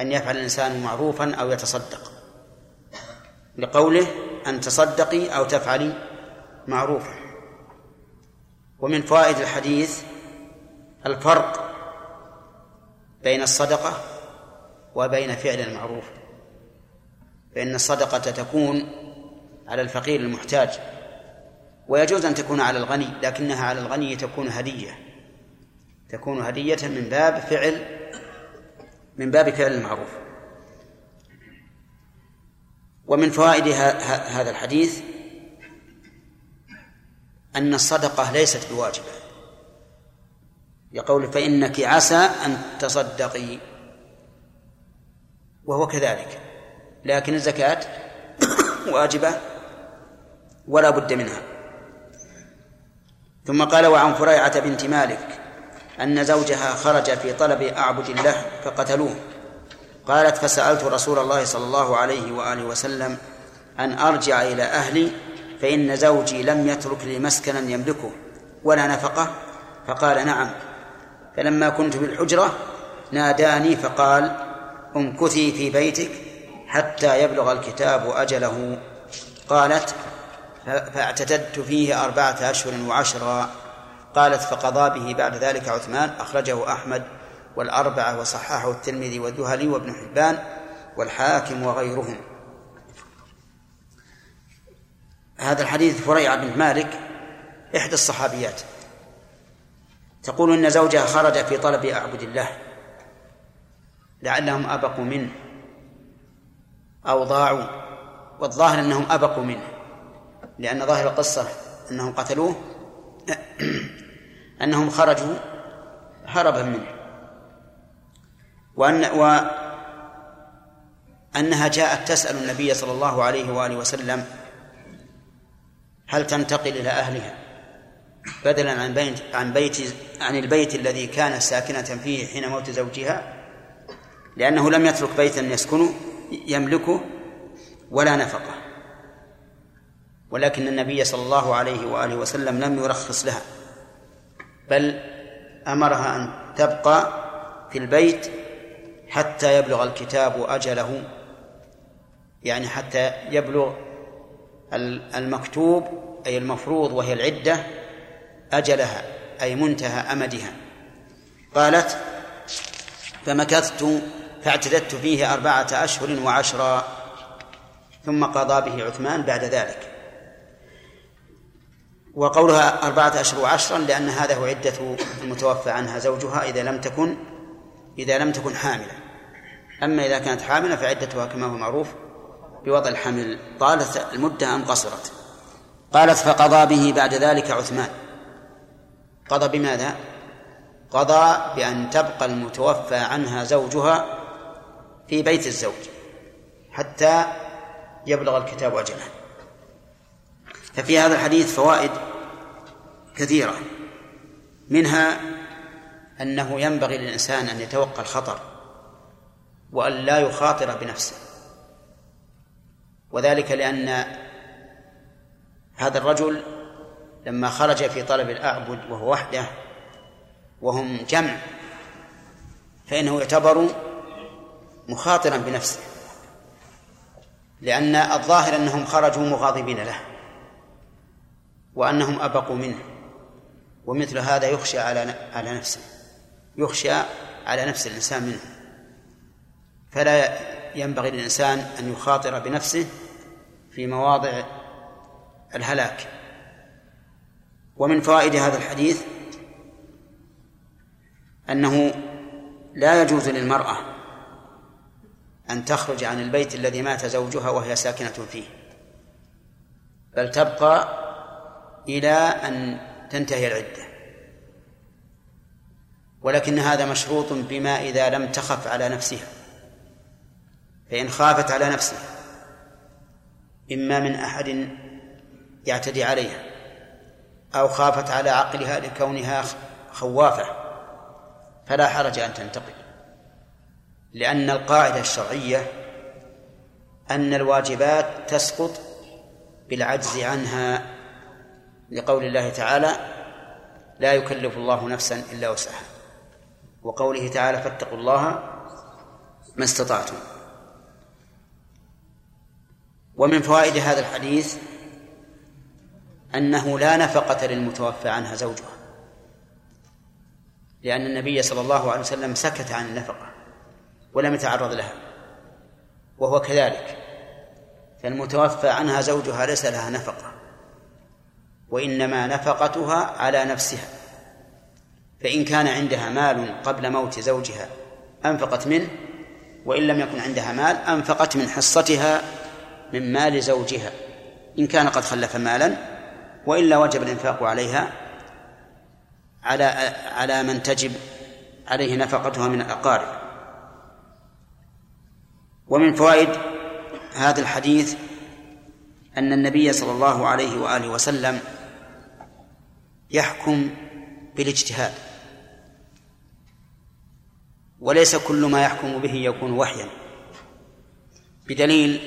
أن يفعل الإنسان معروفا أو يتصدق. لقوله أن تصدقي أو تفعلي معروفا. ومن فوائد الحديث الفرق بين الصدقة وبين فعل المعروف فإن الصدقة تكون على الفقير المحتاج ويجوز أن تكون على الغني لكنها على الغني تكون هدية تكون هدية من باب فعل من باب فعل المعروف. ومن فوائد هذا الحديث أن الصدقة ليست بواجبة. يقول فإنك عسى أن تصدقي. وهو كذلك. لكن الزكاة واجبة ولا بد منها. ثم قال وعن فريعة بنت مالك أن زوجها خرج في طلب أعبد الله فقتلوه. قالت فسألت رسول الله صلى الله عليه وآله وسلم أن أرجع إلى أهلي فإن زوجي لم يترك لي مسكنا يملكه ولا نفقة فقال نعم. فلما كنت بالحجرة ناداني فقال امكثي في بيتك حتى يبلغ الكتاب أجله. قالت فاعتددت فيه أربعة أشهر وعشرا. قالت فقضى به بعد ذلك عثمان أخرجه أحمد والأربعة وصححه الترمذي والذهلي وابن حبان والحاكم وغيرهم. هذا الحديث فريعة بن مالك إحدى الصحابيات. تقول إن زوجها خرج في طلب أعبد الله لعلهم أبقوا منه أو ضاعوا والظاهر أنهم أبقوا منه لأن ظاهر القصة أنهم قتلوه أنهم خرجوا هربا منه. وأن وأنها جاءت تسأل النبي صلى الله عليه وآله وسلم هل تنتقل إلى أهلها؟ بدلا عن بيت عن بيت عن البيت الذي كانت ساكنة فيه حين موت زوجها؟ لأنه لم يترك بيتا يسكنه يملكه ولا نفقة. ولكن النبي صلى الله عليه وآله وسلم لم يرخص لها. بل أمرها أن تبقى في البيت حتى يبلغ الكتاب أجله. يعني حتى يبلغ المكتوب أي المفروض وهي العدة أجلها أي منتهى أمدها. قالت فمكثت فاعتددت فيه أربعة أشهر وعشرا. ثم قضى به عثمان بعد ذلك. وقولها أربعة أشهر وعشرا لأن هذا هو عدة المتوفى عنها زوجها إذا لم تكن إذا لم تكن حاملة. أما إذا كانت حاملة فعدتها كما هو معروف بوضع الحمل. طالت المدة أم قصرت؟ قالت فقضى به بعد ذلك عثمان. قضى بماذا؟ قضى بأن تبقى المتوفى عنها زوجها في بيت الزوج حتى يبلغ الكتاب أجله. ففي هذا الحديث فوائد كثيرة. منها أنه ينبغي للإنسان أن يتوقع الخطر وأن لا يخاطر بنفسه. وذلك لأن هذا الرجل لما خرج في طلب الأعبد وهو وحده وهم جمع فإنه يعتبر مخاطرا بنفسه لأن الظاهر أنهم خرجوا مغاضبين له وأنهم أبقوا منه ومثل هذا يخشى على على نفسه يخشى على نفس الإنسان منه فلا ينبغي للإنسان أن يخاطر بنفسه في مواضع الهلاك. ومن فوائد هذا الحديث أنه لا يجوز للمرأة أن تخرج عن البيت الذي مات زوجها وهي ساكنة فيه بل تبقى إلى أن تنتهي العدة. ولكن هذا مشروط بما إذا لم تخف على نفسها فإن خافت على نفسها إما من أحد يعتدي عليها أو خافت على عقلها لكونها خوافة فلا حرج أن تنتقل. لأن القاعدة الشرعية أن الواجبات تسقط بالعجز عنها. لقول الله تعالى لا يكلف الله نفسا إلا وسعها وقوله تعالى فاتقوا الله ما استطعتم ومن فوائد هذا الحديث أنه لا نفقة للمتوفى عنها زوجها لأن النبي صلى الله عليه وسلم سكت عن النفقة ولم يتعرض لها وهو كذلك. فالمتوفى عنها زوجها ليس لها نفقة وإنما نفقتها على نفسها فإن كان عندها مال قبل موت زوجها أنفقت منه وإن لم يكن عندها مال أنفقت من حصتها من مال زوجها إن كان قد خلف مالا وإلا وجب الإنفاق عليها على على من تجب عليه نفقتها من الأقارب ومن فوائد هذا الحديث أن النبي صلى الله عليه وآله وسلم يحكم بالاجتهاد وليس كل ما يحكم به يكون وحيا بدليل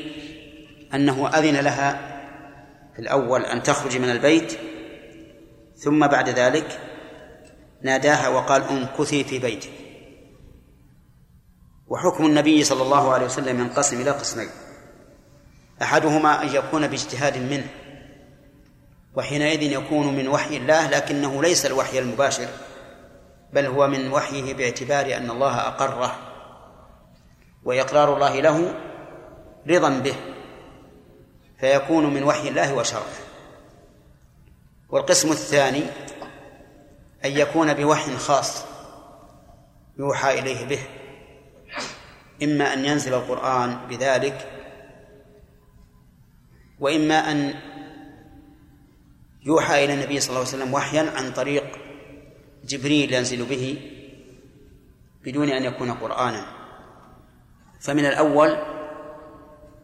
أنه أذن لها في الأول أن تخرج من البيت ثم بعد ذلك ناداها وقال امكثي في بيتك وحكم النبي صلى الله عليه وسلم ينقسم إلى قسمين. أحدهما أن يكون باجتهاد منه وحينئذ يكون من وحي الله لكنه ليس الوحي المباشر بل هو من وحيه باعتبار أن الله أقره وإقرار الله له رضا به. فيكون من وحي الله وشرعه والقسم الثاني أن يكون بوحي خاص يوحى إليه به. إما أن ينزل القرآن بذلك وإما أن يوحى إلى النبي صلى الله عليه وسلم وحيا عن طريق جبريل ينزل به بدون أن يكون قرآنا. فمن الأول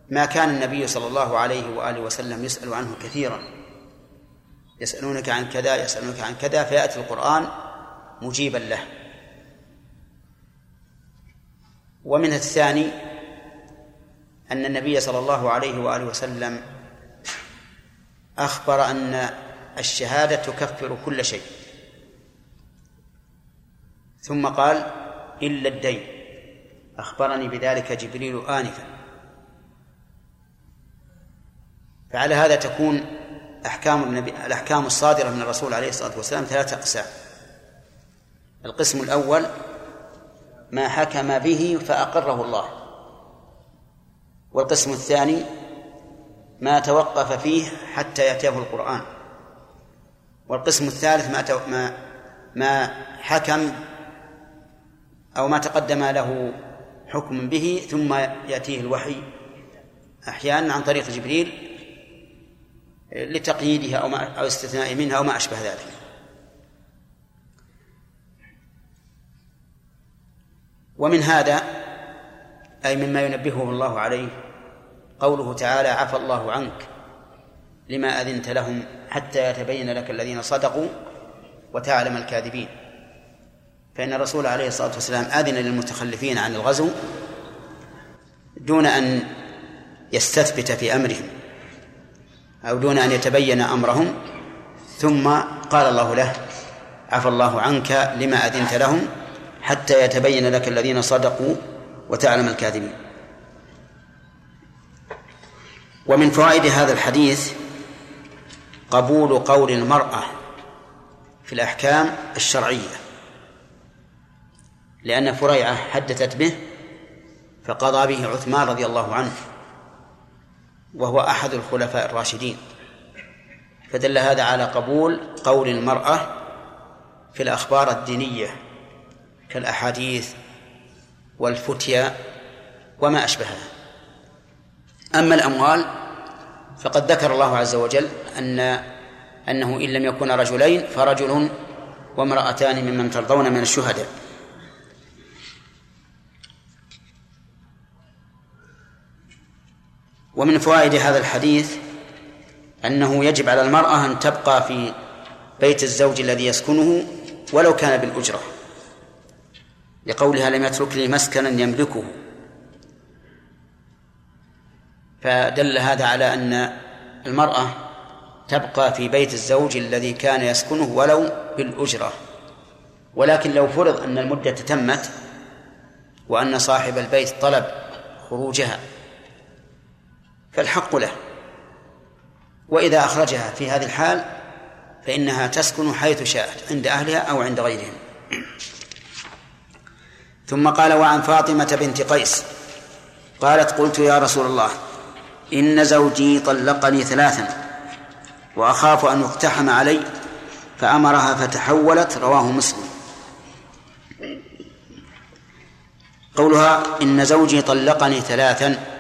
ما كان النبي صلى الله عليه وآله وسلم يسأل عنه كثيرا. يسألونك عن كذا يسألونك عن كذا فيأتي القرآن مجيبا له. ومن الثاني أن النبي صلى الله عليه وآله وسلم أخبر أن الشهادة تكفر كل شيء. ثم قال إلا الدين. أخبرني بذلك جبريل آنفا. فعلى هذا تكون أحكام النبي الأحكام الصادرة من الرسول عليه الصلاة والسلام ثلاثة أقسام. القسم الأول ما حكم به فأقره الله. والقسم الثاني ما توقف فيه حتى يأتيه القرآن. والقسم الثالث ما ما ما حكم أو ما تقدم له حكم به ثم يأتيه الوحي أحيانا عن طريق جبريل لتقييدها أو ما أو استثناء منها أو ما أشبه ذلك. ومن هذا أي مما ينبهه الله عليه قوله تعالى عفى الله عنك لما أذنت لهم حتى يتبين لك الذين صدقوا وتعلم الكاذبين. فإن الرسول عليه الصلاة والسلام أذن للمتخلفين عن الغزو دون أن يستثبت في أمرهم. أو دون أن يتبين أمرهم ثم قال الله له عفى الله عنك لما أذنت لهم حتى يتبين لك الذين صدقوا وتعلم الكاذبين. ومن فوائد هذا الحديث قبول قول المرأة في الأحكام الشرعية لأن فريعة حدثت به فقضى به عثمان رضي الله عنه. وهو أحد الخلفاء الراشدين. فدل هذا على قبول قول المرأة في الأخبار الدينية كالأحاديث والفتيا وما أشبهها. أما الأموال فقد ذكر الله عز وجل أن أنه إن لم يكن رجلين فرجل وامرأتان ممن ترضون من الشهداء. ومن فوائد هذا الحديث أنه يجب على المرأة أن تبقى في بيت الزوج الذي يسكنه ولو كان بالأجرة لقولها لم يترك لي مسكنا يملكه. فدل هذا على أن المرأة تبقى في بيت الزوج الذي كان يسكنه ولو بالأجرة. ولكن لو فرض أن المدة تمت وأن صاحب البيت طلب خروجها فالحق له. وإذا أخرجها في هذه الحال فإنها تسكن حيث شاءت عند أهلها أو عند غيرهم. ثم قال وعن فاطمة بنت قيس قالت قلت يا رسول الله إن زوجي طلقني ثلاثا وأخاف أن يقتحم علي فأمرها فتحولت رواه مسلم. قولها إن زوجي طلقني ثلاثا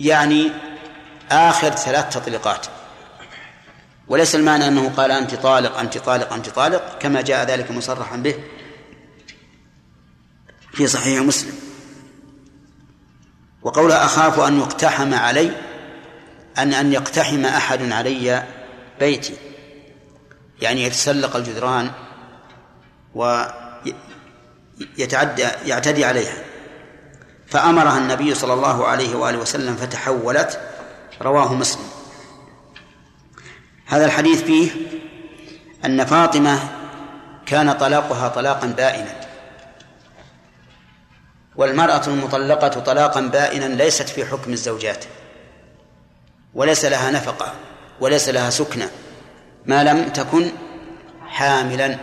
يعني آخر ثلاث تطليقات. وليس المعنى أنه قال أنت طالق أنت طالق أنت طالق كما جاء ذلك مصرحا به في صحيح مسلم. وقولها أخاف أن يقتحم علي أن أن يقتحم أحد علي بيتي. يعني يتسلق الجدران ويتعدى يعتدي عليها. فأمرها النبي صلى الله عليه وآله وسلم فتحولت رواه مسلم. هذا الحديث فيه أن فاطمة كان طلاقها طلاقا بائنا. والمرأة المطلقة طلاقا بائنا ليست في حكم الزوجات. وليس لها نفقة وليس لها سكنة. ما لم تكن حاملا.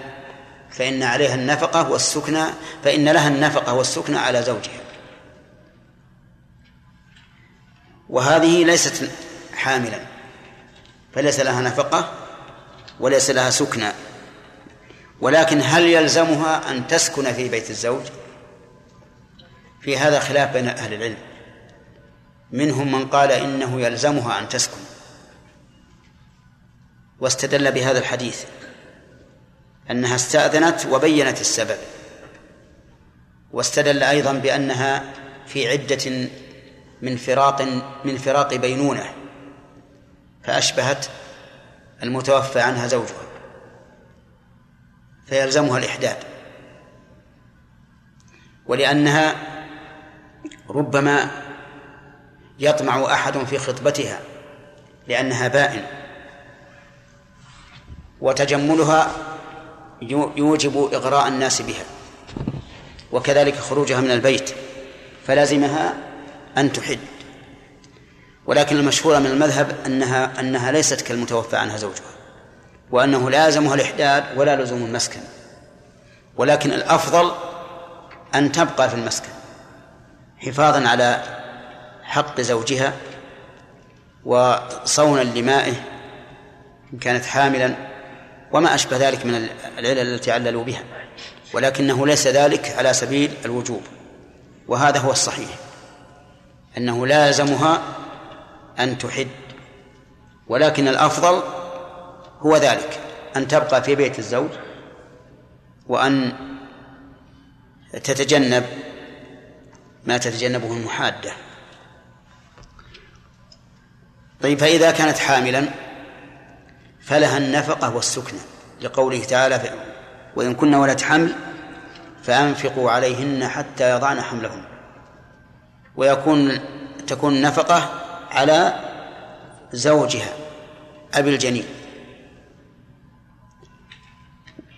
فإن عليها النفقة والسكنة فإن لها النفقة والسكنة على زوجها. وهذه ليست حاملا فليس لها نفقة وليس لها سكنى ولكن هل يلزمها أن تسكن في بيت الزوج؟ في هذا خلاف بين أهل العلم. منهم من قال إنه يلزمها أن تسكن. واستدل بهذا الحديث أنها استأذنت وبينت السبب. واستدل أيضا بأنها في عدة من فراق من فراق بينونة فأشبهت المتوفى عنها زوجها فيلزمها الإحداد. ولأنها ربما يطمع أحد في خطبتها لأنها بائن. وتجملها يوجب إغراء الناس بها وكذلك خروجها من البيت فلازمها أن تحد. ولكن المشهور من المذهب أنها أنها ليست كالمتوفى عنها زوجها وأنه لازمها الإحداد ولا لزوم المسكن. ولكن الأفضل أن تبقى في المسكن حفاظا على حق زوجها وصونا لمائه إن كانت حاملا وما أشبه ذلك من العلل التي عللوا بها. ولكنه ليس ذلك على سبيل الوجوب وهذا هو الصحيح. أنه لازمها أن تحد ولكن الأفضل هو ذلك أن تبقى في بيت الزوج وأن تتجنب ما تتجنبه المحادة. طيب فإذا كانت حاملا فلها النفقة والسكنة لقوله تعالى وإن كن ولد حمل فأنفقوا عليهن حتى يضعن حملهن. ويكون تكون النفقة على زوجها أبي الجنين.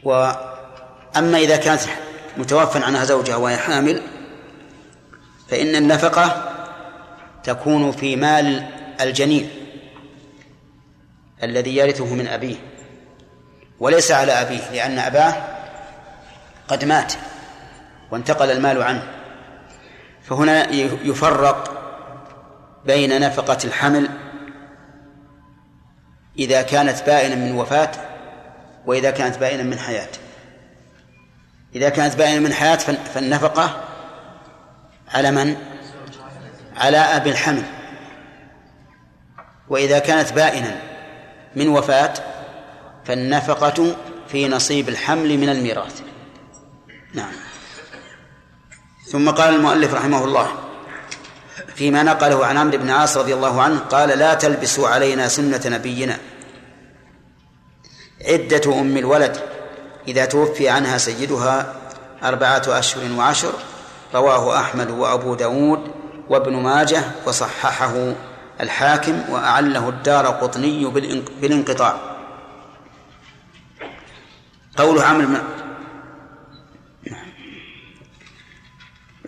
وأما إذا كانت متوفى عنها زوجها وهي حامل فإن النفقة تكون في مال الجنين الذي يرثه من أبيه وليس على أبيه لأن أباه قد مات وانتقل المال عنه. فهنا يفرق بين نفقة الحمل إذا كانت بائنا من وفاة وإذا كانت بائنا من حياة. إذا كانت بائنا من حياة فالنفقة على من؟ على أبي الحمل. وإذا كانت بائنا من وفاة فالنفقة في نصيب الحمل من الميراث. نعم. ثم قال المؤلف رحمه الله فيما نقله عن عمرو بن عاص رضي الله عنه قال لا تلبسوا علينا سنة نبينا. عدة أم الولد إذا توفي عنها سيدها أربعة أشهر وعشر رواه أحمد وأبو داود وابن ماجه وصححه الحاكم وأعله الدار قطني بالانقطاع. قول عمرو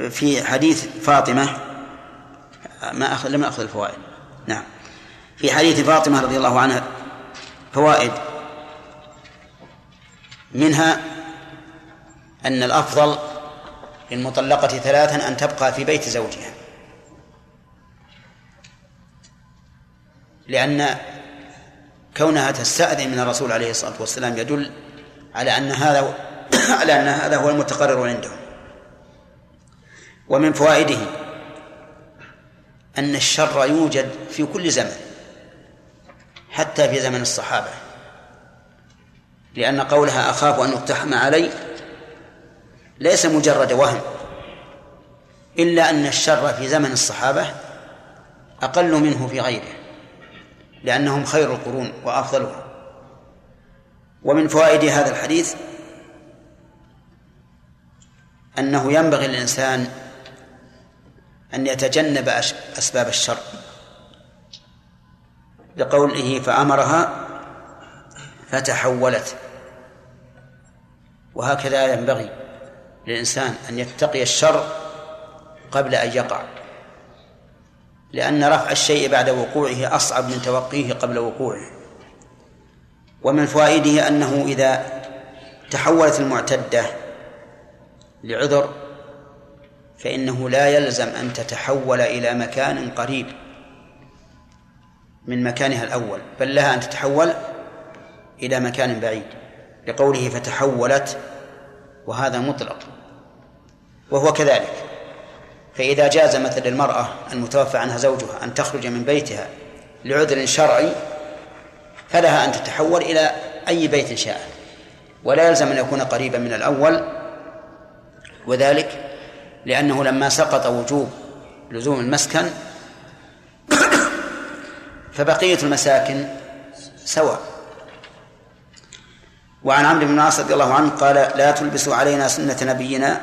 في حديث فاطمة ما أخذ لم أخذ الفوائد. نعم. في حديث فاطمة رضي الله عنها فوائد. منها أن الأفضل للمطلقة ثلاثا أن تبقى في بيت زوجها. لأن كونها تستأذن من الرسول عليه الصلاة والسلام يدل على أن هذا على أن هذا هو المتقرر عندهم. ومن فوائده أن الشر يوجد في كل زمن حتى في زمن الصحابة. لأن قولها أخاف أن يقتحم علي ليس مجرد وهم إلا أن الشر في زمن الصحابة أقل منه في غيره لأنهم خير القرون وأفضلها. ومن فوائد هذا الحديث أنه ينبغي للإنسان أن يتجنب أسباب الشر. لقوله فأمرها فتحولت. وهكذا ينبغي للإنسان أن يتقي الشر قبل أن يقع. لأن رفع الشيء بعد وقوعه أصعب من توقيه قبل وقوعه. ومن فوائده أنه إذا تحولت المعتدة لعذر فإنه لا يلزم أن تتحول إلى مكان قريب من مكانها الأول بل لها أن تتحول إلى مكان بعيد. لقوله فتحولت وهذا مطلق وهو كذلك. فإذا جاز مثل المرأة المتوفى عنها زوجها أن تخرج من بيتها لعذر شرعي فلها أن تتحول إلى أي بيت شاء ولا يلزم أن يكون قريبا من الأول وذلك لأنه لما سقط وجوب لزوم المسكن فبقية المساكن سواء. وعن عمرو بن العاص رضي الله عنه قال لا تلبسوا علينا سنة نبينا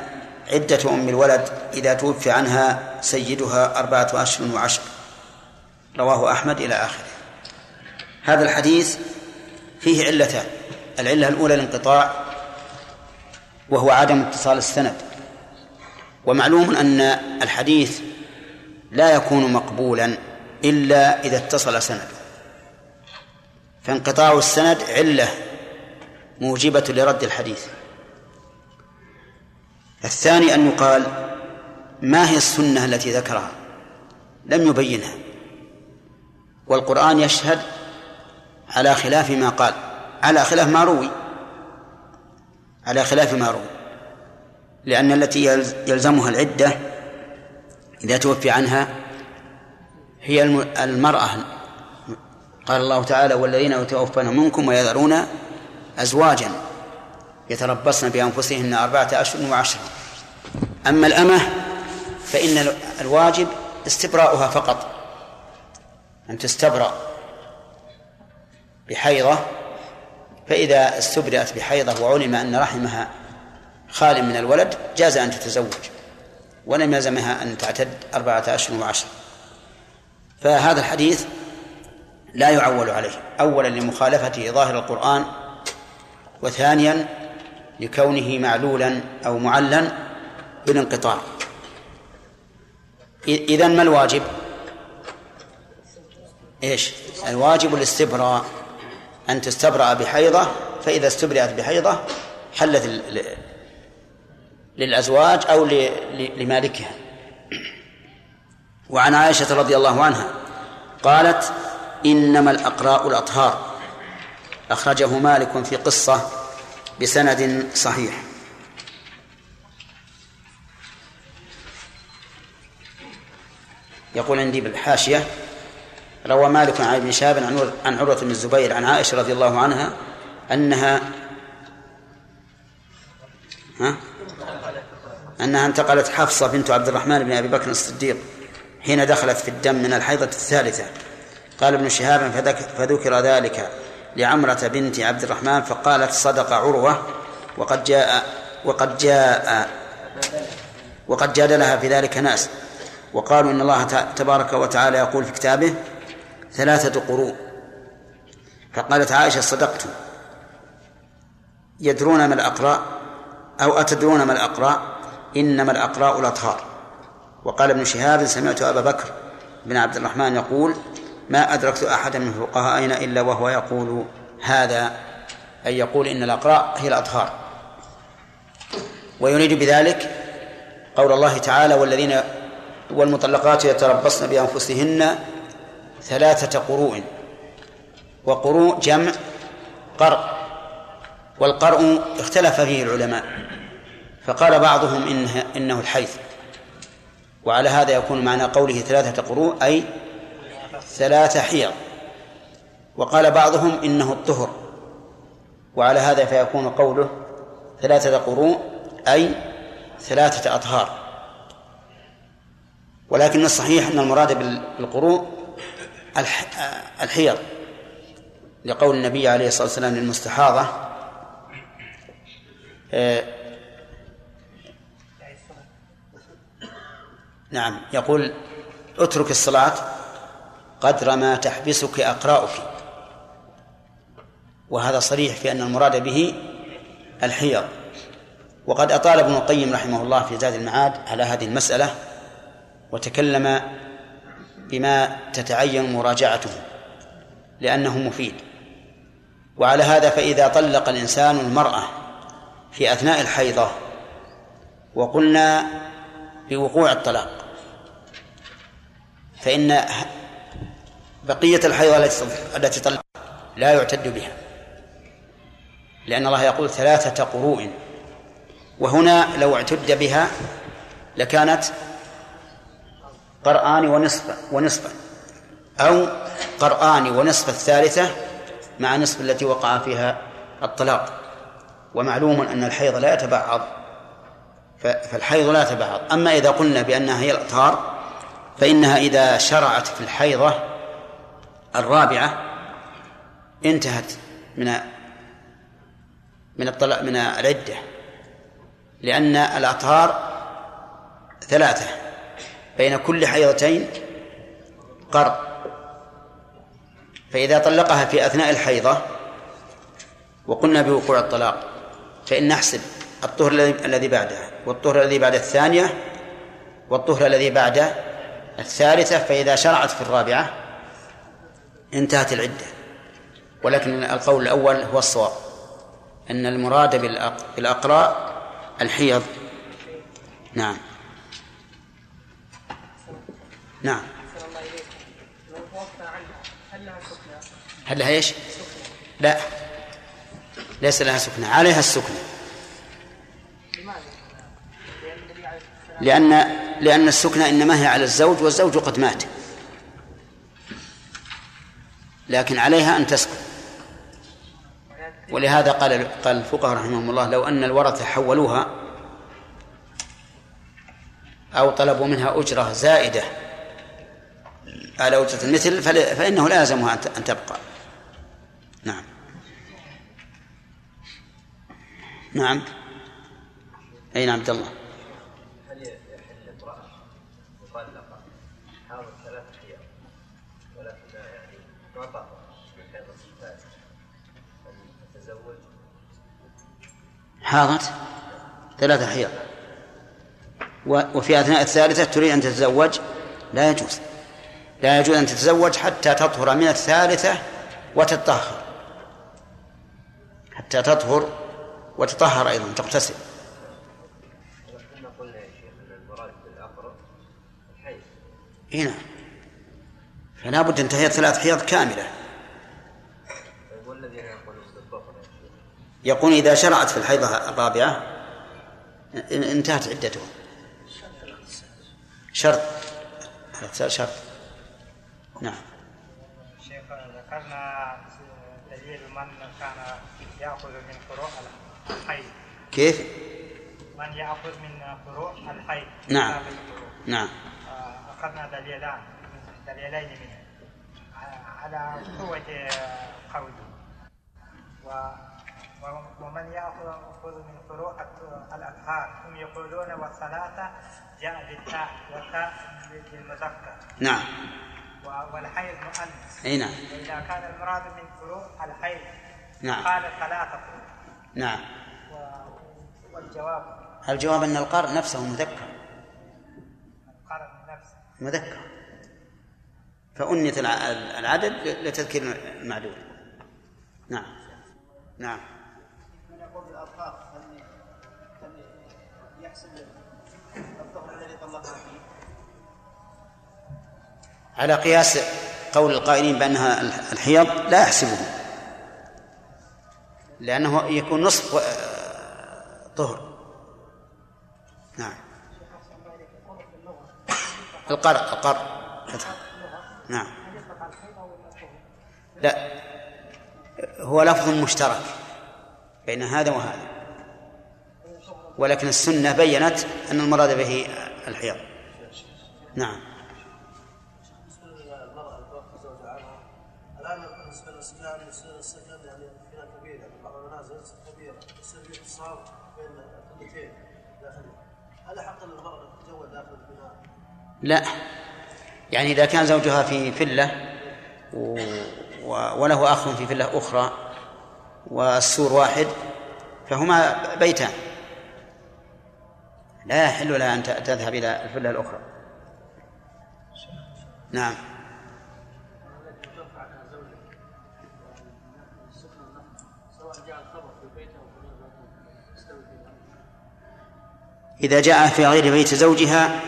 عدة أم الولد إذا توفي عنها سيدها أربعة أشهر وعشر. رواه أحمد إلى آخره. هذا الحديث فيه علتان العلة الأولى الانقطاع وهو عدم اتصال السند. ومعلوم أن الحديث لا يكون مقبولا إلا إذا اتصل سنده. فانقطاع السند علة موجبة لرد الحديث. الثاني أن يقال ما هي السنة التي ذكرها؟ لم يبينها. والقرآن يشهد على خلاف ما قال على خلاف ما روي على خلاف ما روي. لأن التي يلزمها العدة إذا توفي عنها هي المرأة قال الله تعالى والذين يتوفون منكم ويذرون أزواجا يتربصن بأنفسهن أربعة أشهر وعشرة. أما الأمة فإن الواجب استبراؤها فقط أن تستبرأ بحيضة. فإذا استبرأت بحيضة وعلم أن رحمها خال من الولد جاز أن تتزوج ولم يلزمها أن تعتد أربعة أشهر وعشر فهذا الحديث لا يعول عليه أولا لمخالفته ظاهر القرآن وثانيا لكونه معلولا أو معلا بالانقطاع إذا ما الواجب؟ إيش؟ الواجب الاستبراء أن تستبرأ بحيضة فإذا استبرأت بحيضة حلت للأزواج أو لمالكها. وعن عائشة رضي الله عنها قالت إنما الأقراء الأطهار. أخرجه مالك في قصة بسند صحيح. يقول عندي بالحاشية روى مالك عن ابن شهاب عن عروة بن الزبير عن عائشة رضي الله عنها أنها ها؟ أنها انتقلت حفصة بنت عبد الرحمن بن أبي بكر الصديق حين دخلت في الدم من الحيضة الثالثة. قال ابن شهاب فذكر ذلك لعمرة بنت عبد الرحمن فقالت صدق عروة وقد جاء وقد جاء وقد جادلها في ذلك ناس. وقالوا إن الله تبارك وتعالى يقول في كتابه ثلاثة قروء فقالت عائشة صدقت. يدرون ما الأقراء أو أتدرون ما الأقراء إنما الأقراء الأطهار. وقال ابن شهاب سمعت أبا بكر بن عبد الرحمن يقول ما أدركت أحدا من فقهائنا إلا وهو يقول هذا أي يقول إن الأقراء هي الأطهار. ويريد بذلك قول الله تعالى والذين والمطلقات يتربصن بأنفسهن ثلاثة قروء. وقروء جمع قرء. والقرء اختلف فيه العلماء. فقال بعضهم إنه, إنه الحيث. وعلى هذا يكون معنى قوله ثلاثة قروء أي ثلاثة حيض. وقال بعضهم إنه الطهر. وعلى هذا فيكون قوله ثلاثة قروء أي ثلاثة أطهار. ولكن الصحيح أن المراد بالقروء الحيض. لقول النبي عليه الصلاة والسلام للمستحاضة نعم يقول اترك الصلاة قدر ما تحبسك أقراؤك وهذا صريح في أن المراد به الحيض. وقد أطال ابن القيم رحمه الله في زاد المعاد على هذه المسألة وتكلم بما تتعين مراجعته لأنه مفيد. وعلى هذا فإذا طلق الإنسان المرأة في أثناء الحيضة وقلنا بوقوع الطلاق فإن بقية الحيضة التي طلق لا يعتد بها. لأن الله يقول ثلاثة قروء. وهنا لو اعتد بها لكانت قرآن ونصف ونصفا أو قرآن ونصف الثالثة مع نصف التي وقع فيها الطلاق. ومعلوم أن الحيض لا يتبعض. فالحيض لا يتبعض. أما إذا قلنا بأنها هي الأطهار فإنها إذا شرعت في الحيضة الرابعة انتهت من من الطلاق من العدة لأن الأطهار ثلاثة بين كل حيضتين قرض. فإذا طلقها في أثناء الحيضة وقلنا بوقوع الطلاق فإن نحسب الطهر الذي بعدها والطهر الذي بعد الثانية والطهر الذي بعد الثالثة فإذا شرعت في الرابعة انتهت العدة. ولكن القول الأول هو الصواب أن المراد بالأقراء الحيض. نعم. نعم. هل لها إيش؟ لا. ليس لها سكنى عليها السكنى لأن لأن السكنى إنما هي على الزوج والزوج قد مات. لكن عليها أن تسكن. ولهذا قال قال الفقهاء رحمهم الله لو أن الورثة حولوها أو طلبوا منها أجرة زائدة على أجرة المثل فإنه لازمها أن تبقى. نعم. نعم. أين عبد الله؟ حاضت ثلاثة حيض. وفي أثناء الثالثة تريد أن تتزوج لا يجوز. لا يجوز أن تتزوج حتى تطهر من الثالثة وتطهر حتى تطهر وتطهر أيضا تغتسل. هنا فلا بد أن تحيض ثلاث حيض كاملة طيب والذين يقولون بالظهر يا شيخ يقول إذا شرعت في الحيضة الرابعة ان- انتهت عدته. شرط. الاغتسال شرط. نعم. شيخ ذكرنا دليل من كان يأخذ من فروع الحي كيف؟ من يأخذ من فروع الحي نعم. نعم. أخذنا دليلان دليلين منه. على قوة قوله. ومن يأخذ من فروع الأطهار هم يقولون والصلاة جاء بالتاء والتاء للمذكر نعم. والحيض مؤنث. أي نعم. وإذا كان المراد من فروع الحيض نعم. قال ثلاثة فروع نعم. و- والجواب؟ الجواب أن القرء نفسه مذكر. من نفسه. مذكر. فأنث الع- العدد لتذكير المعدود. نعم. نعم. بالأطهار هل يحسب الذي طلقها فيه؟ على قياس قول القائلين بأنها الحيض لا يحسبه. لأنه يكون نصف آه، طهر. نعم. القرء القرء. نعم. لا. هو لفظ مشترك. بين هذا وهذا ولكن السنة بينت أن المراد به الحيض نعم؟ لا يعني إذا كان زوجها في فلة. و... وله أخ في فلة أخرى والسور واحد فهما بيتان. لا يحل لها أن تذهب إلى الفلة الأخرى. نعم. إذا جاء في غير بيت زوجها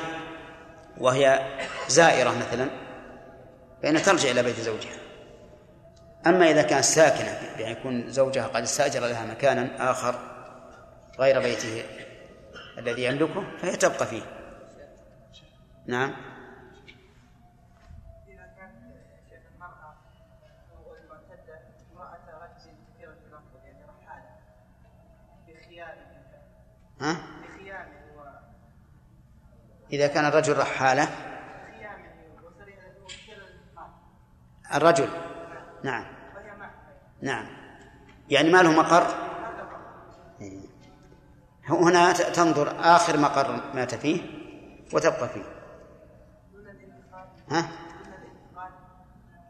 وهي زائرة مثلا فإنها ترجع إلى بيت زوجها. أما إذا كانت ساكنة بأن يكون زوجها قد استأجر لها مكانا آخر غير بيته الذي يملكه فهي تبقى فيه. نعم. يعني ها؟ إذا كان الرجل رحالة. الرجل. نعم. نعم. يعني ما له مقر؟ إيه. هنا تنظر آخر مقر مات فيه وتبقى فيه. ها؟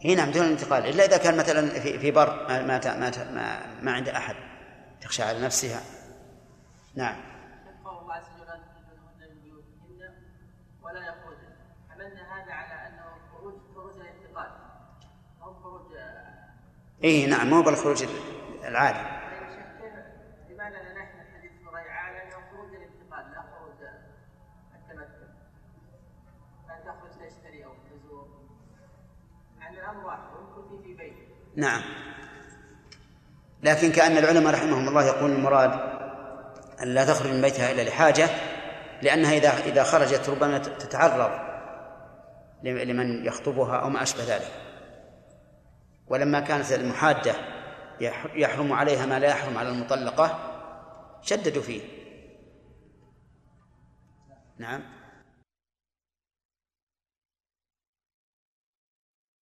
اي نعم دون الانتقال. إلا إذا كان مثلا في في بر ما مات ما, ما عنده أحد تخشى على نفسها. نعم قول الله عز وجل لا تخرجوهن من بيوتهن ولا يخرجن حملنا هذا على انه خروج خروج الانتقال أو خروج اي نعم مو بالخروج العادي يعني شيخ كيف لماذا لا نحمل حديث مريع على انه خروج الانتقال لا خروج التمتع ان تخرج تشتري أو تزور يعني الامر واحد ويمكن في في بيته نعم. لكن كأن العلماء رحمهم الله يقول المراد أن لا تخرج من بيتها إلا لحاجة لأنها إذا إذا خرجت ربما تتعرض لمن يخطبها أو ما أشبه ذلك. ولما كانت المحادة يح- يحرم عليها ما لا يحرم على المطلقة شددوا فيه. نعم.